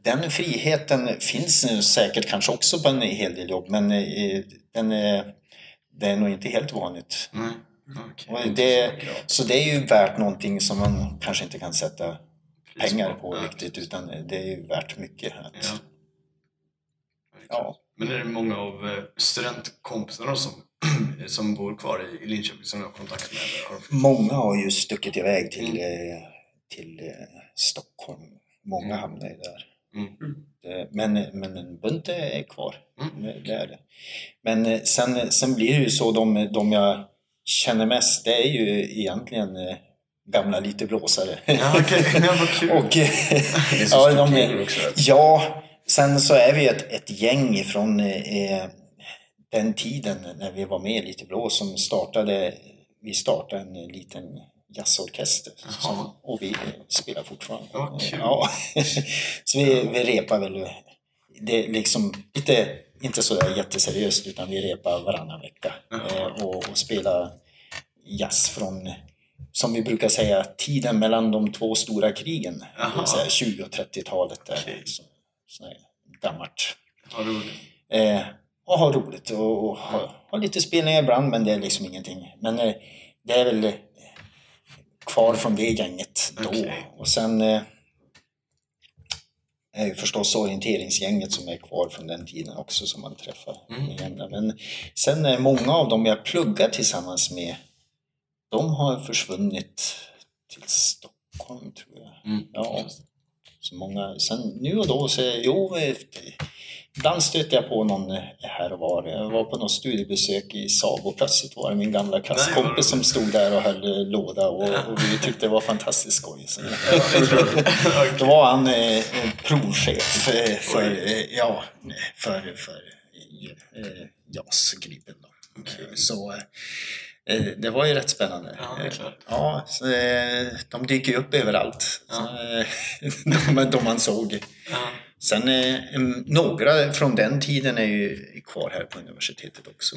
den friheten finns nu säkert kanske också på en hel del jobb men eh, den är, det är nog inte helt vanligt. Okej. Och det, så det är ju värt någonting som man kanske inte kan sätta pengar på Ja, riktigt utan det är ju värt mycket. Att, Ja. ja. Men är det många av eh, studentkompisarna som, *clears throat* som bor kvar i- Linköping som du har kontakt med? eller Många har ju stuckit iväg till, Mm. eh, till eh, Stockholm. Många Mm. hamnar ju där. Mm. Men, men en bunt är kvar. Mm. Det, är det. Men eh, sen, sen blir det ju så, de, de jag känner mest, det är ju egentligen eh, gamla lite blåsare. Ja, okej. *laughs* Ja, vad kul. Och, eh, Det är så *laughs* ja, stor de kul är, också. ja, sen så är vi ett, ett gäng från eh, den tiden när vi var med i Lite Blå som startade, vi startade en liten jazzorkester. Som, och vi spelar fortfarande. Ja, kul. Ja. *laughs* så vi, vi repar väl, det är liksom lite, inte så jätteseriöst utan vi repar varannan vecka. Eh, och, och spelar jazz från, som vi brukar säga, tiden mellan de två stora krigen. Det vill säga 20 och 30-talet. Där. Okej. Så, så gammalt. Eh, och ha roligt och, och ha, ha lite spelningar ibland men det är liksom ingenting. Men eh, det är väl kvar från det gänget då. Okej. Och sen eh, är ju förstås orienteringsgänget som är kvar från den tiden också som man träffar Mm. Men sen är många av dem jag pluggar tillsammans med de har försvunnit till Stockholm tror jag. Mm. Ja. Så många, sen nu och då så, jo, eh, ibland stöter jag på någon eh, här och var. Jag var på något studiebesök i Saab och plötsligt var det min gamla klasskompis som stod där och höll eh, låda och, och vi tyckte det var fantastiskt skoj. Så, *laughs* då var han eh, en provchef eh, för, eh, ja, för, för eh, JAS-Gripen. Då. Okej. Så eh, det var ju rätt spännande. Ja. Ja, så, eh, de dyker ju upp överallt. Ja. Så, eh, *laughs* de, de man såg. Ja. Sen eh, em, några från den tiden är ju kvar här på universitetet också.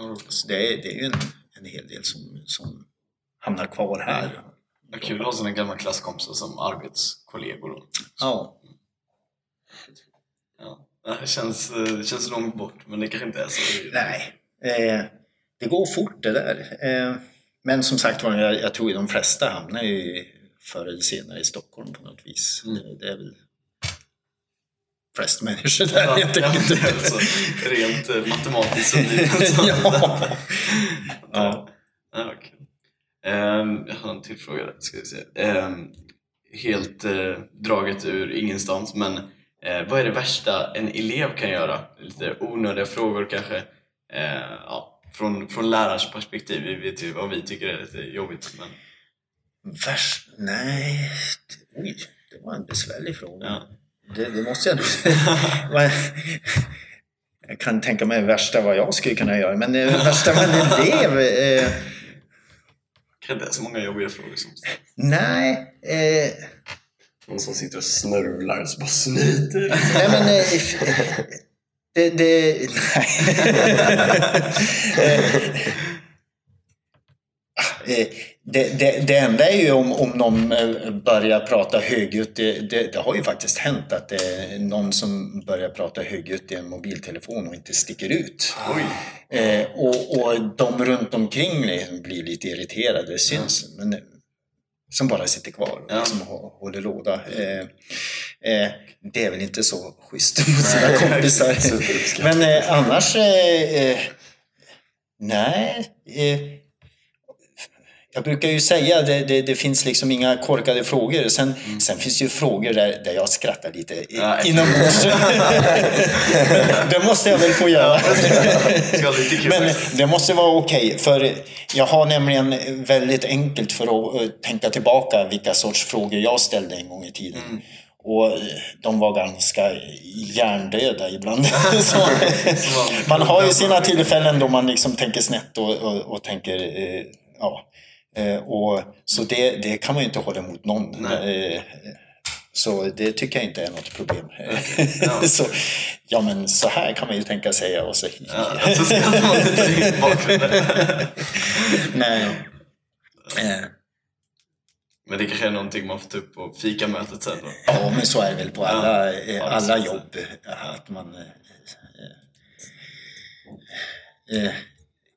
Roligt. Så det, är, det är ju en, en hel del som, som hamnar kvar här. Vad kul att ha sina gamla klasskompisar som arbetskollegor. då. Ja. Ja. Det känns, eh, det känns långt bort, men det kanske inte är så. Nej, eh, det går fort det där. Eh, men som sagt var, jag, jag tror att de flesta hamnar ju förr eller senare i Stockholm på något vis. Mm. Det, det är väl flest människor där Ja, helt ja, enkelt. är *laughs* alltså, rent eh, matematiskt så blir det så. ja. ja. Ja, okej. Ehm, jag har en till fråga där, ska vi se. Ehm, helt eh, draget ur ingenstans, men eh, vad är det värsta en elev kan göra? Lite onödiga frågor kanske. Eh, ja, från, från lärarens perspektiv, vi vet ju vad vi tycker är lite jobbigt. Men, Värst? Nej. Oj, det var en besvärlig fråga. ja. Det, det måste jag nog *laughs* Vad- Jag kan tänka mig värsta vad jag skulle kunna göra, men det värsta med en elev? Eh, inte är så många jobbiga frågor som nej. Eh, Någon som sitter och snörvlar så bara snyter. nej men... Eh, det, det, *laughs* nej. *laughs* Eh, Det, det, det enda är ju om, om någon eh, börjar prata högljutt. Det, det, har ju faktiskt hänt att det är någon som börjar prata högljutt i en mobiltelefon och inte sticker ut. Eh, och, och de runt omkring blir lite irriterade, det syns. Men, eh, som bara sitter kvar och Ja. liksom hå- håller låda. Eh, eh, det är väl inte så schysst *laughs* mot sina kompisar. *laughs* Men eh, annars, eh, eh, nej. Jag brukar ju säga det, det, det finns liksom inga korkade frågor. Sen, sen finns det ju frågor där, där jag skrattar lite *laughs* inombords. *laughs* det måste jag väl få göra. Men det måste vara okej, för jag har nämligen väldigt enkelt för att eh, tänka tillbaka vilka sorts frågor jag ställde en gång i tiden. Mm. Och eh, de var ganska hjärndöda ibland. *laughs* Man har ju sina tillfällen då man liksom tänker snett och, och, och tänker, eh, ja. Eh, och, så det, det kan man ju inte hålla emot någon. Nej. Eh, så det tycker jag inte är något problem. *laughs* Ja. så, ja men så här kan man ju tänka sig och så. Ja, så ska inte i bakgrunden. Nej. Eh, Men det kanske är någonting man får ta upp på fikamötet sen då. Ja, men så är det väl på alla, eh, Ja, alla precis. jobb. eh, Att man... eh, eh, eh,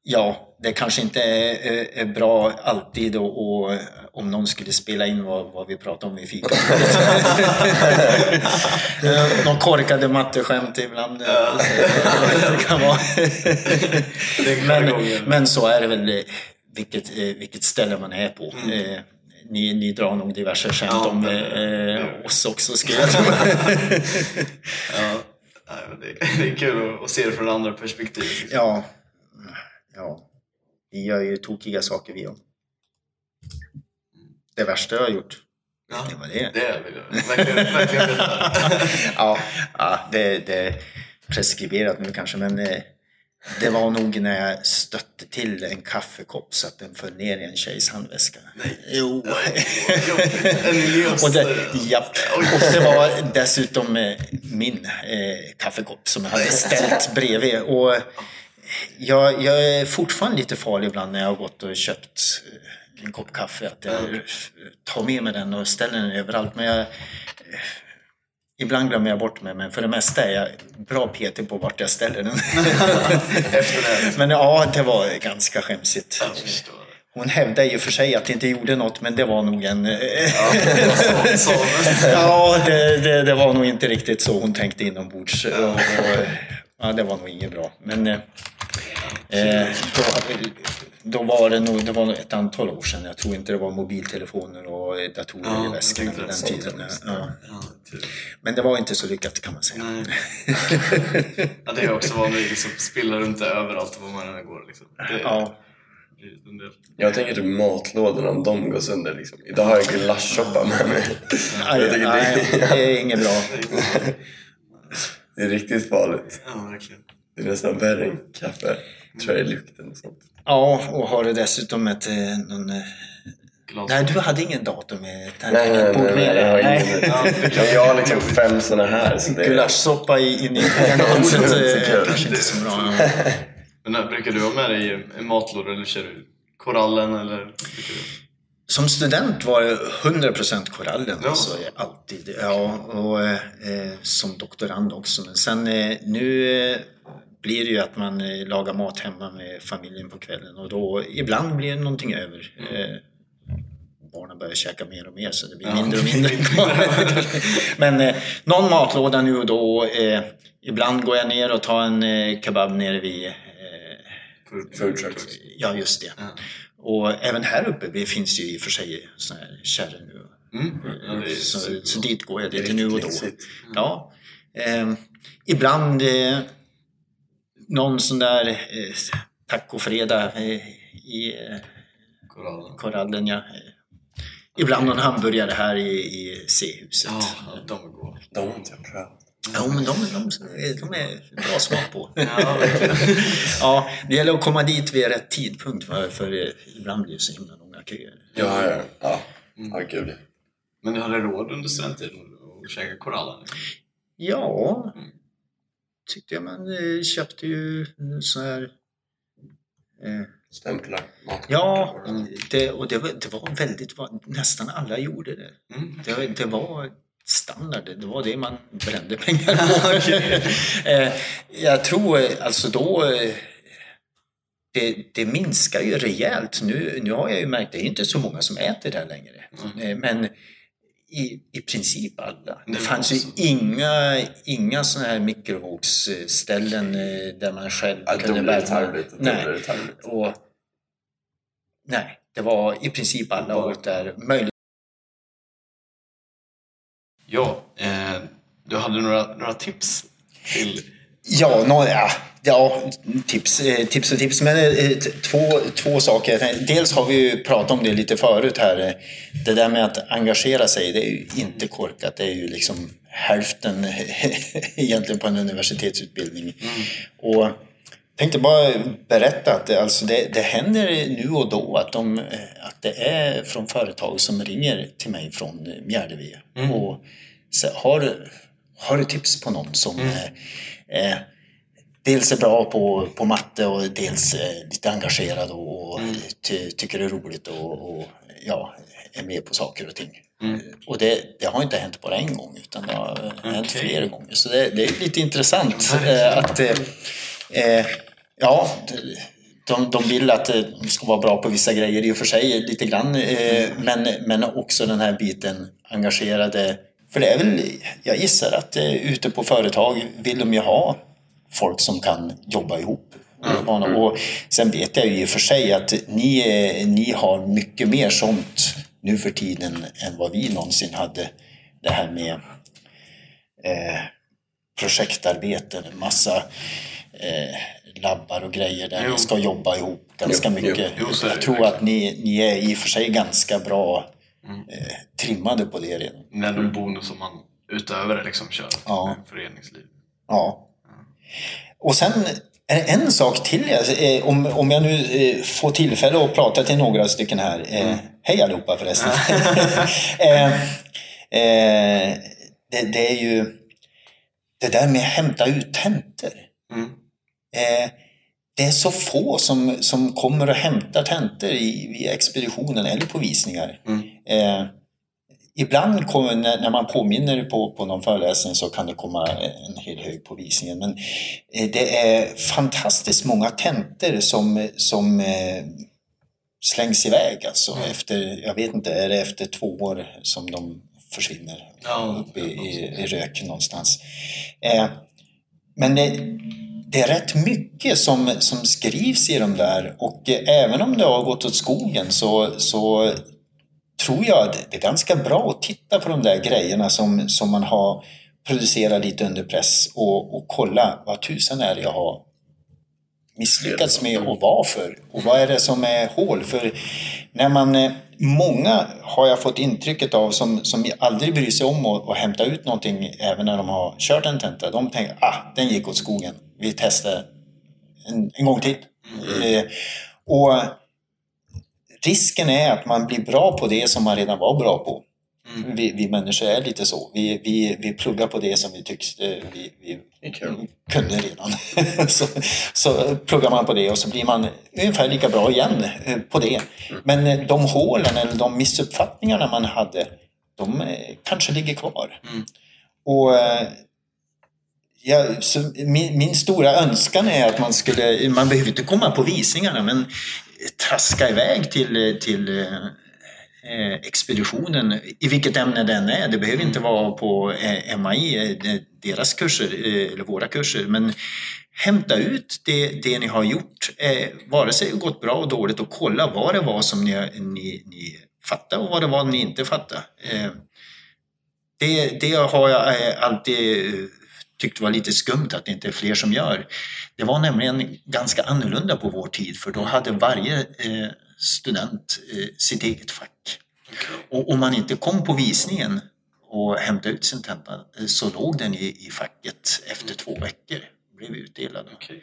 Ja, det kanske inte är, är- bra alltid och, och om någon skulle spela in vad, vad vi pratar om i fikat. Eh, *laughs* Någon korkade matteskämt ibland. Det kan vara. Det kan men, men så är det väl vilket, vilket ställe man är på. Mm. Eh, Ni, ni drar nog diverse skämt Ja, om eh, oss också skulle jag *laughs* tro. Ja, det, är kul att, se det från andra perspektiv. ja. Ja, vi gör ju tokiga saker vi om. Det värsta jag har gjort, Ja, det var det. det vill jag verkligen, verkligen veta. *laughs* ja, ja det, det är preskriberat nu kanske, men eh, det var nog när jag stötte till en kaffekopp så att den föll ner i en tjejs handväska. Nej. Jo. och, det, japp. och det var dessutom eh, min eh, kaffekopp som jag hade ställt bredvid. Och jag, jag är fortfarande lite farlig ibland när jag har gått och köpt eh, en kopp kaffe. Att jag tar med mig den och ställer den överallt. Men jag, eh, ibland glömmer jag bort mig, men för det mesta är jag bra petig på vart jag ställer den. *laughs* Men ja, det var ganska skämsigt. Hon hävdade ju för sig att det inte gjorde något, men det var nog en... Så, *laughs* Ja, det, det, det var nog inte riktigt så hon tänkte inombords. Och, ja, det var nog inget bra. Men eh, då, då var det nog det var ett antal år sedan. Jag tror inte det var mobiltelefoner och datorer Ja, i det. den tiden. Ja. ja, typ. Men det var inte så lyckat kan man säga. Nej. *laughs* Ja, det är också vanligt liksom spilla runt det överallt var man än går. Liksom. Det Ja. Jag tänker typ matlådorna om de går sönder liksom. Idag har jag gulaschsoppa med mig. nej, Jag det, det är inget bra. *laughs* det är riktigt farligt. Ja, verkligen. Det är nästan värre än kaffe. Tror jag är lukten och sånt. Ja, och har du dessutom ett... eh, Någon, eh, Glas. nej, du hade ingen dator med Nej, nej, nej. tangentbord nej, med jag har dig? kan- Men jag har liksom fem såna här. Så det är... Gulaschsoppa i- in i tangentbordet *laughs* är kanske inte så bra. Men brukar du ha med dig en matlåda eller kör du korallen eller? brukar du- Som student var det 100% korallen. Ja. Alltså, alltid. Ja, och eh, som doktorand också. Men sen eh, nu eh, blir det ju att man eh, lagar mat hemma med familjen på kvällen och då ibland blir det någonting över. Eh, barnen börjar käka mer och mer så det blir Ja. mindre och mindre *laughs* kvar. *laughs* Men eh, någon matlåda nu och då. Ibland går jag ner och tar en kebab nere vid eh, Food trucks. Ja, just det. Ja. Och även här uppe det finns ju i och för sig sådana här kärror nu. Mm. Ja, Så, superbra. så dit går jag lite nu och då. lyxigt. Ja. Eh, ibland eh, någon sån där eh, tacofredag eh, i eh, Korallen. korallen. Ja. Ibland någon hamburgare här i, i C-huset. Ja, de är goda. De har inte jag prövat. Ja, men de, de, de är bra smak på. Ja. *laughs* Ja, det gäller att komma dit vid rätt tidpunkt för, för ibland blir det så himla långa köer. Ja, ja. Ja, ja gud. Men har du råd under studenttiden att käka korallen? Ja, tyckte jag man eh, köpte ju så här... Eh, Stämplar. Ja, det, och det var, det var väldigt... Nästan alla gjorde det. Mm. Det, det var standard, det var det man brände pengar på. *laughs* Eh, jag tror alltså då... eh, Det, det minskar ju rejält. Nu, nu har jag ju märkt, det är inte så många som äter det här längre. Eh, Men i, i princip alla. Det fanns ju inga, inga sådana här mikrovågsställen där man själv Ja, kunde värma. Nej. Och, nej, det var i princip alla åt där. Möjligt Ja, eh, du hade några, några tips till... Ja, nå, ja, ja tips, eh, tips och tips. Men eh, två, två saker. Dels har vi ju pratat om det lite förut här. Det där med att engagera sig, det är ju inte korkat. Det är ju liksom hälften *laughs* egentligen på en universitetsutbildning. Och tänkte bara berätta att det, alltså det, det händer nu och då att, de, eh, att det är från företag som ringer till mig från eh, Mjärdevi och så, har, har du tips på någon som eh, eh, dels är bra på, på matte och dels eh, lite engagerad och, och ty, tycker det är roligt och, och ja, är med på saker och ting. Eh, Och det, det har inte hänt bara en gång utan det har eh, hänt flera gånger. Så det, det är lite intressant eh, att eh, ja, de, de vill att de ska vara bra på vissa grejer i och för sig lite grann. Eh, men, men också den här biten engagerade. För det är väl, jag gissar att eh, ute på företag vill de ju ha folk som kan jobba ihop. Och sen vet jag ju i och för sig att ni, eh, ni har mycket mer sånt nu för tiden än vad vi någonsin hade. Det här med eh, projektarbeten, en massa eh, labbar och grejer där Jo. ni ska jobba ihop ganska Jo, jo. mycket. Jo, är det jag tror att ni, ni är i och för sig ganska bra eh, trimmade på det redan. Med en bonus som man utöver det liksom kör Ja. föreningsliv. Ja. Och sen är det en sak till. eh, Om, om jag nu eh, får tillfälle att prata till några stycken här. Eh, Hej allihopa förresten. *laughs* det, det är ju det där med att hämta ut tentor. Mm. Eh, det är så få som, som kommer och hämtar tentor i, i expeditionen eller på visningar. Mm. Eh, ibland kommer, när, när man påminner på, på någon föreläsning så kan det komma en hel hög på visningen. Men eh, det är fantastiskt många tentor som, som eh, slängs iväg. Alltså efter, jag vet inte, är det efter två år som de försvinner Ja, upp i, i, i rök någonstans. Eh, men det, det är rätt mycket som, som skrivs i de där och eh, även om det har gått åt skogen så, så tror jag att det är ganska bra att titta på de där grejerna som, som man har producerat lite under press och, och kolla vad tusen är det jag har misslyckats med och varför. Och vad är det som är hål? För när man, eh, många har jag fått intrycket av som, som aldrig bryr sig om att, att hämta ut någonting även när de har kört en tenta. De tänker ah, den gick åt skogen. Vi testar en, en gång till. Eh, och risken är att man blir bra på det som man redan var bra på. Vi, vi människor är lite så. Vi, vi, vi pluggar på det som vi tyckte vi, vi kul. kunde redan. *laughs* så, så pluggar man på det och så blir man ungefär lika bra igen eh, på det. Men eh, de hålen eller de missuppfattningarna man hade, de eh, kanske ligger kvar. Och eh, Ja, så min, min stora önskan är att man skulle, man behöver inte komma på visningarna men traska iväg till, till eh, expeditionen i vilket ämne den är. Det behöver inte vara på eh, MAI, eh, deras kurser eh, eller våra kurser. Men hämta ut det, det ni har gjort, eh, vare sig det gått bra och dåligt och kolla vad det var som ni, ni, ni fattade och vad det var ni inte fattade. Eh, det, det har jag eh, alltid eh, tyckt var lite skumt att det inte är fler som gör. Det var nämligen ganska annorlunda på vår tid för då hade varje eh, student eh, sitt eget fack. Och om man inte kom på visningen och hämtade ut sin tenta eh, så låg den i, i facket efter två veckor. Blev utdelad. Okej,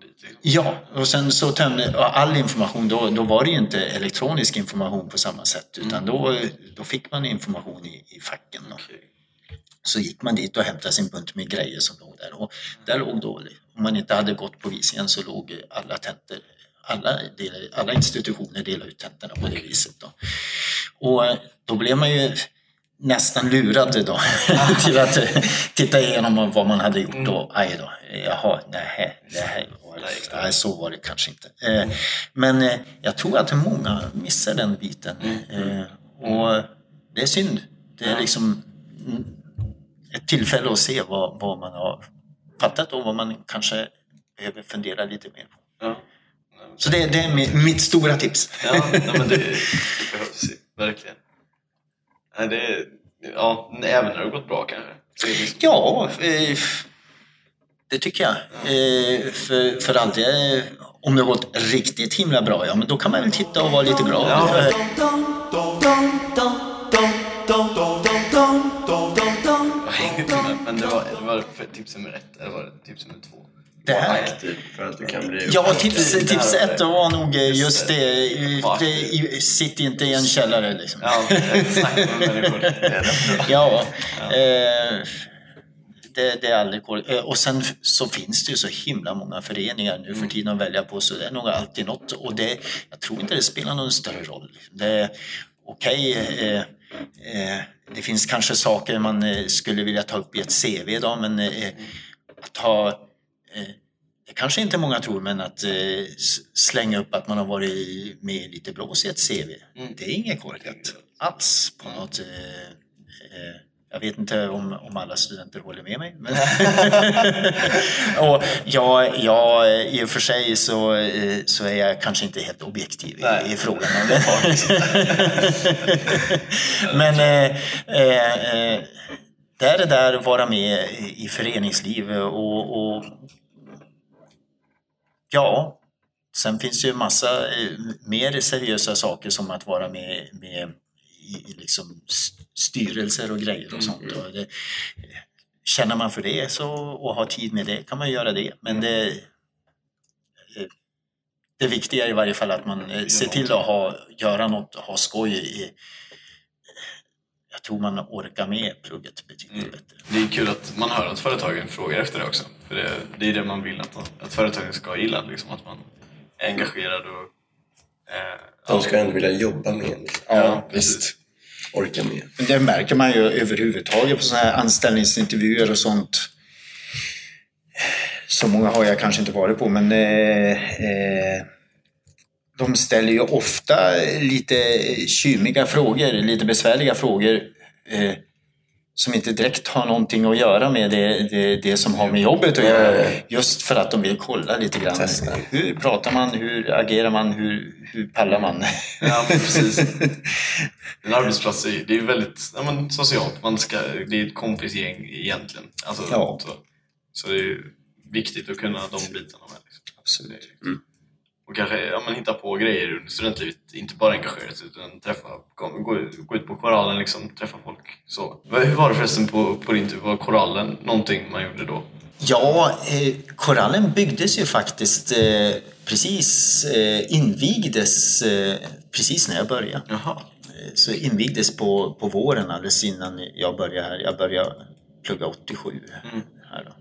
dit. Ja, och sen så ja, all information, då, då var det ju inte elektronisk information på samma sätt utan då, då fick man information i, i facken. Okej. Så gick man dit och hämtade sin bunt med grejer som låg där. Och där låg då, om man inte hade gått på visningen så låg alla tentor, alla, del- alla institutioner delade ut tentorna på det viset. Då. Och eh, då blev man ju nästan lurad då *laughs* till att eh, titta igenom vad man hade gjort och aj då, jaha, nej, det här var, nej, så var det kanske inte. Eh, Men jag tror att många missar den biten Eh, och det är synd. Det är liksom mm, ett tillfälle att se vad, vad man har fattat och vad man kanske behöver fundera lite mer på. Ja. Så det, det är mi- mitt stora tips. Ja, nej, men det, det behövs ju, verkligen. Nej, det, ja, även när det har gått bra kanske. Liksom, Ja, eh, det tycker jag. Eh, för, för alltid, eh, om det har gått riktigt himla bra, ja men då kan man väl titta och vara lite glad. Ja. Men det var, det var tips nummer ett, eller var det tips nummer två? Det här. Aktiv för att du kan bli Ja, tips, tips ett var nog eh, Just det. det. I- Sitt inte i en källare liksom. Ja, snacka med människor. *laughs* Ja, eh, det, det är aldrig korrekt. Eh, Och sen så finns det ju så himla många föreningar nu för tiden att välja på så det är nog alltid något. Och det, jag tror inte det spelar någon större roll. Det är okej, eh, det finns kanske saker man eh, skulle vilja ta upp i ett CV idag men eh, att ha eh, det kanske inte många tror, men att eh, slänga upp att man har varit med lite blås i ett CV, det är inget korkat alls på något... Eh, eh, jag vet inte om, om alla studenter håller med mig. Men *laughs* och jag, jag, I och för sig så, så är jag kanske inte helt objektiv i, i frågan. *laughs* men eh, eh, det är det där att vara med i i föreningsliv och, och Ja, sen finns det ju massa eh, mer seriösa saker som att vara med, med i, i liksom st- styrelser och grejer och sånt. Och det, känner man för det så, och har tid med det kan man göra det. Men det, det viktiga är i varje fall att man ser till att ha, göra något, ha skoj i, jag tror man orkar med plugget betydligt bättre. Det är kul att man hör att företagen frågar efter det också. För det, det är det man vill att, att företagen ska gilla, liksom, att man är engagerad och... Eh, De ska ändå vilja jobba med en. ja, visst. Orka med. Men Det märker man ju överhuvudtaget på sådana här anställningsintervjuer och sånt. Så många har jag kanske inte varit på, men eh, eh, de ställer ju ofta lite kymiga frågor, lite besvärliga frågor eh, som inte direkt har någonting att göra med det, det, det som har med jobbet att göra. Just för att de vill kolla lite grann. Testa. Hur pratar man? Hur agerar man? Hur, hur pallar man? Ja, precis. *laughs* En arbetsplats är, det är väldigt ja, men, socialt. Man ska, det är ett kompisgäng egentligen. Alltså, Ja. så, så det är viktigt att kunna de bitarna med. Liksom. Absolut. Och kanske ja, men, hitta på grejer under studentlivet. Inte bara engagera sig utan träffa, gå, gå, ut på koralen, liksom, träffa folk. Så. Hur var det förresten på, på din tur? Var koralen någonting man gjorde då? Ja, eh, korallen byggdes ju faktiskt eh, precis, eh, invigdes eh, precis när jag började. Jaha. Eh, Så invigdes på, på våren alldeles innan jag började här. Jag började plugga 87 här då.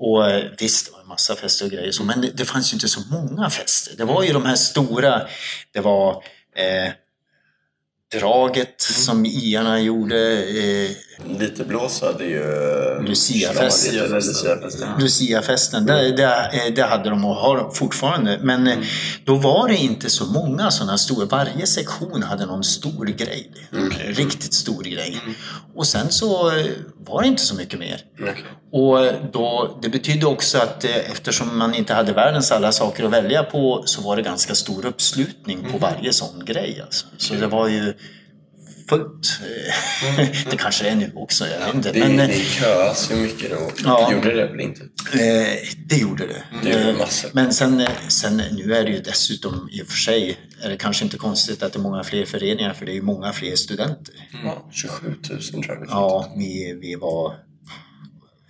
Och eh, visst, det var en massa fester och grejer så, men det, det fanns ju inte så många fester. Det var ju de här stora, det var eh, draget som iarna gjorde, eh, Lite blås hade ju... Luciafest. Ja, Luciafest. Luciafesten, det, det, eh, det hade de och har fortfarande. Men eh, då var det inte så många sådana stora. Varje sektion hade någon stor grej. Riktigt stor grej. Och sen så eh, var det inte så mycket mer. Och eh, då, det betydde också att eh, eftersom man inte hade världens alla saker att välja på så var det ganska stor uppslutning på varje sån grej. Alltså. Så det var ju fullt. eh, Det kanske det är nu också, jag vet inte. Det, Men, det köas ju mycket då. Ja. Gjorde det väl inte? Eh, det gjorde det. Det gjorde Eh, massor. Men sen, sen nu är det ju dessutom i och för sig är det kanske inte konstigt att det är många fler föreningar för det är ju många fler studenter. Ja, 27 000 tror jag. Ja, vi, vi var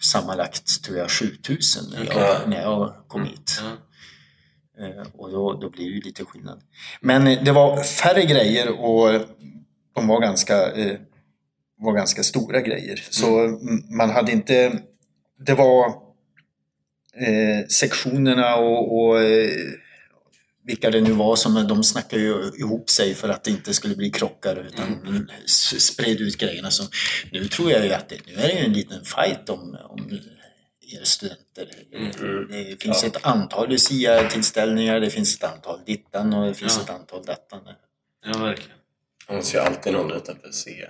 sammanlagt tror jag 7000 när jag, Okej. när jag kom hit. Ja. Eh, Och då, då blir det ju lite skillnad. Men det var färre grejer och de var ganska, eh, var ganska stora grejer. Så mm, man hade inte... Det var eh, sektionerna och, och eh, vilka det nu var som de snackade ju ihop sig för att det inte skulle bli krockar utan s- spred ut grejerna. Så nu tror jag ju att det, nu är det ju en liten fight om, om er studenter. Det finns Ja. ett antal Lucia-tillställningar, det finns ett antal dittan och det finns Ja. ett antal dattan. Ja, verkligen. Det måste ju alltid någon utanför se.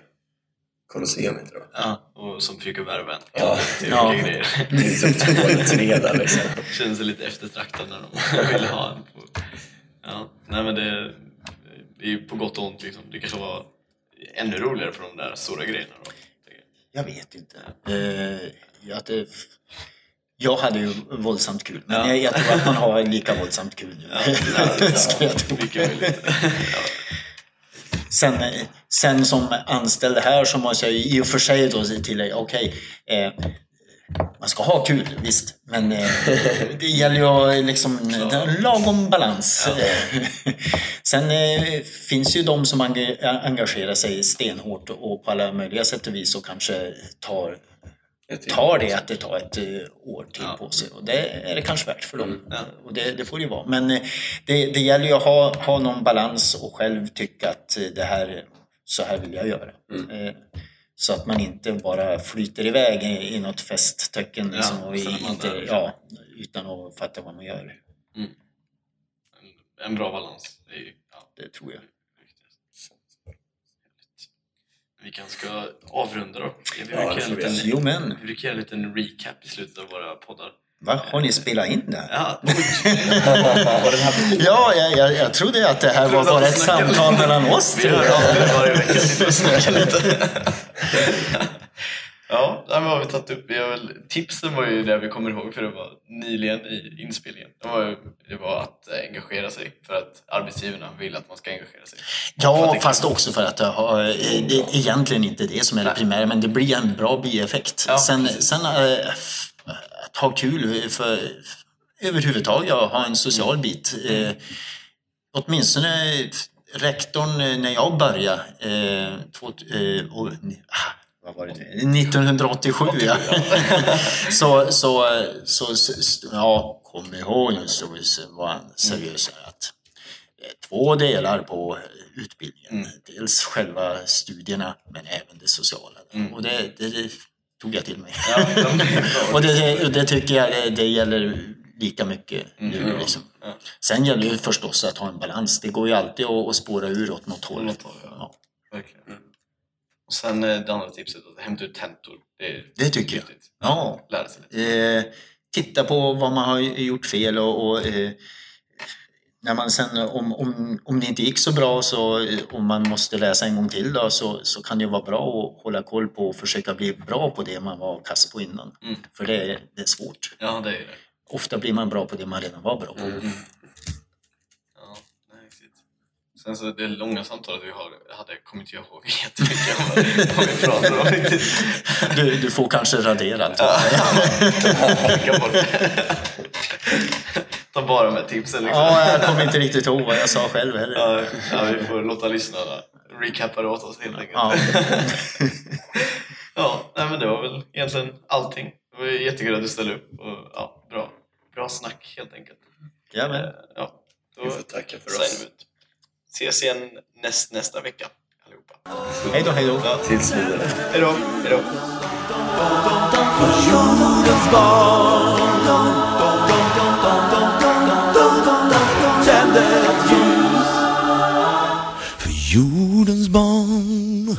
Colosseum heter det? Ja, och som försöker värva en Ja. till Ja. grejer. Det är som två eller tre där liksom. *laughs* Känns det lite eftertraktad när de vill ha en på Ja, nej men det, det är ju på gott och ont liksom. Det kanske var ännu roligare för de där stora grejerna då. Jag vet inte. Eh, jag, det, jag hade ju våldsamt kul, men Ja. jag, jag tror att man har lika våldsamt kul nu. *laughs* Ska jag tro. Mycket möjligt. Sen, sen som anställd här så måste jag i och för sig då tillägga, okej, eh, man ska ha kul, visst, men eh, *laughs* det gäller ju liksom, en lagom balans. *laughs* Sen eh, finns ju de som enga- engagerar sig stenhårt och på alla möjliga sätt och vis och kanske tar. Tar det att det tar ett eh, år till Ja. på sig. Och det är det kanske värt för dem. Ja. Och det, det får det ju vara. Men eh, det, det gäller ju att ha, ha någon balans och själv tycka att eh, det här, så här vill jag göra. Eh, Så att man inte bara flyter iväg i, i något festtöcken liksom, Ja, och inte, ja, utan att fatta vad man gör. En, en bra balans. Det är ja, Det tror jag. viktigt. Vi kanske ska avrunda då. Vi Ja, brukar det göra liten, Jo men, vi brukar göra en liten recap i slutet av våra poddar. va? Har ni spelat in det? Ja, Ja, jag, jag, jag trodde att det här var bara ett samtal mellan oss vi hör alltid varje vecka *laughs* sitter och snackar lite. Ja, men har vi tagit upp? Vi har väl, tipsen var ju det vi kommer ihåg för det var nyligen i inspelningen. Det var, ju- det var att engagera sig för att arbetsgivarna vill att man ska engagera sig. Ja, fast också för att det, är egentligen inte det som är det primära, men det blir en bra bieffekt. Ja, sen sen äh, att ha kul för överhuvudtaget, ja, ha en social Mm. bit. Eh, åtminstone rektorn eh, när jag började, eh, två, eh, och, vad var det nu? 1987 ja. så, så, så, så, ja, kom ihåg nu så var han seriös att det är två delar på utbildningen. Mm. Dels själva studierna men även det sociala. Mm. Och det, det, det tog jag till mig. Ja, *laughs* och det, det tycker jag det, gäller lika mycket nu. Mm. Liksom. Ja. Sen gäller det förstås att ha en balans. Det går ju alltid att, att spåra ur åt något håll. ja. Verkligen. Och sen eh, det andra tipset, att hämta ut tentor. Det, det tycker jag. Ja, Lära sig lite. eh, titta på vad man har gjort fel och, och eh, när man sen, om, om, om det inte gick så bra så eh, om man måste läsa en gång till då, så, så kan det vara bra att hålla koll på och försöka bli bra på det man var kass på innan. Mm. För det är, det är svårt. Ja, det är det. Ofta blir man bra på det man redan var bra på. Nej, riktigt. Sen så det långa samtalet vi har, hade kommer inte jag ihåg jättemycket om vad- vad vi pratade om riktigt. *laughs* Du, du får kanske radera allt. Klicka bort det. Ta bara med tipsen liksom. Ja, jag kommer inte riktigt ihåg vad jag sa själv heller. Ja, ja, vi får låta lyssnarna recappa det åt oss helt enkelt. Ja. *laughs* Ja, nej, men det var väl egentligen allting. Det var jättekul att du ställde upp. Och, ja, bra. bra snack helt enkelt. Ja, men. Eh, Ja, då Vi får tacka för oss. Ses igen näst, nästa vecka allihopa. Hej då, hej då. Ja, Tills vidare. hej då! Hej då! För jordens barn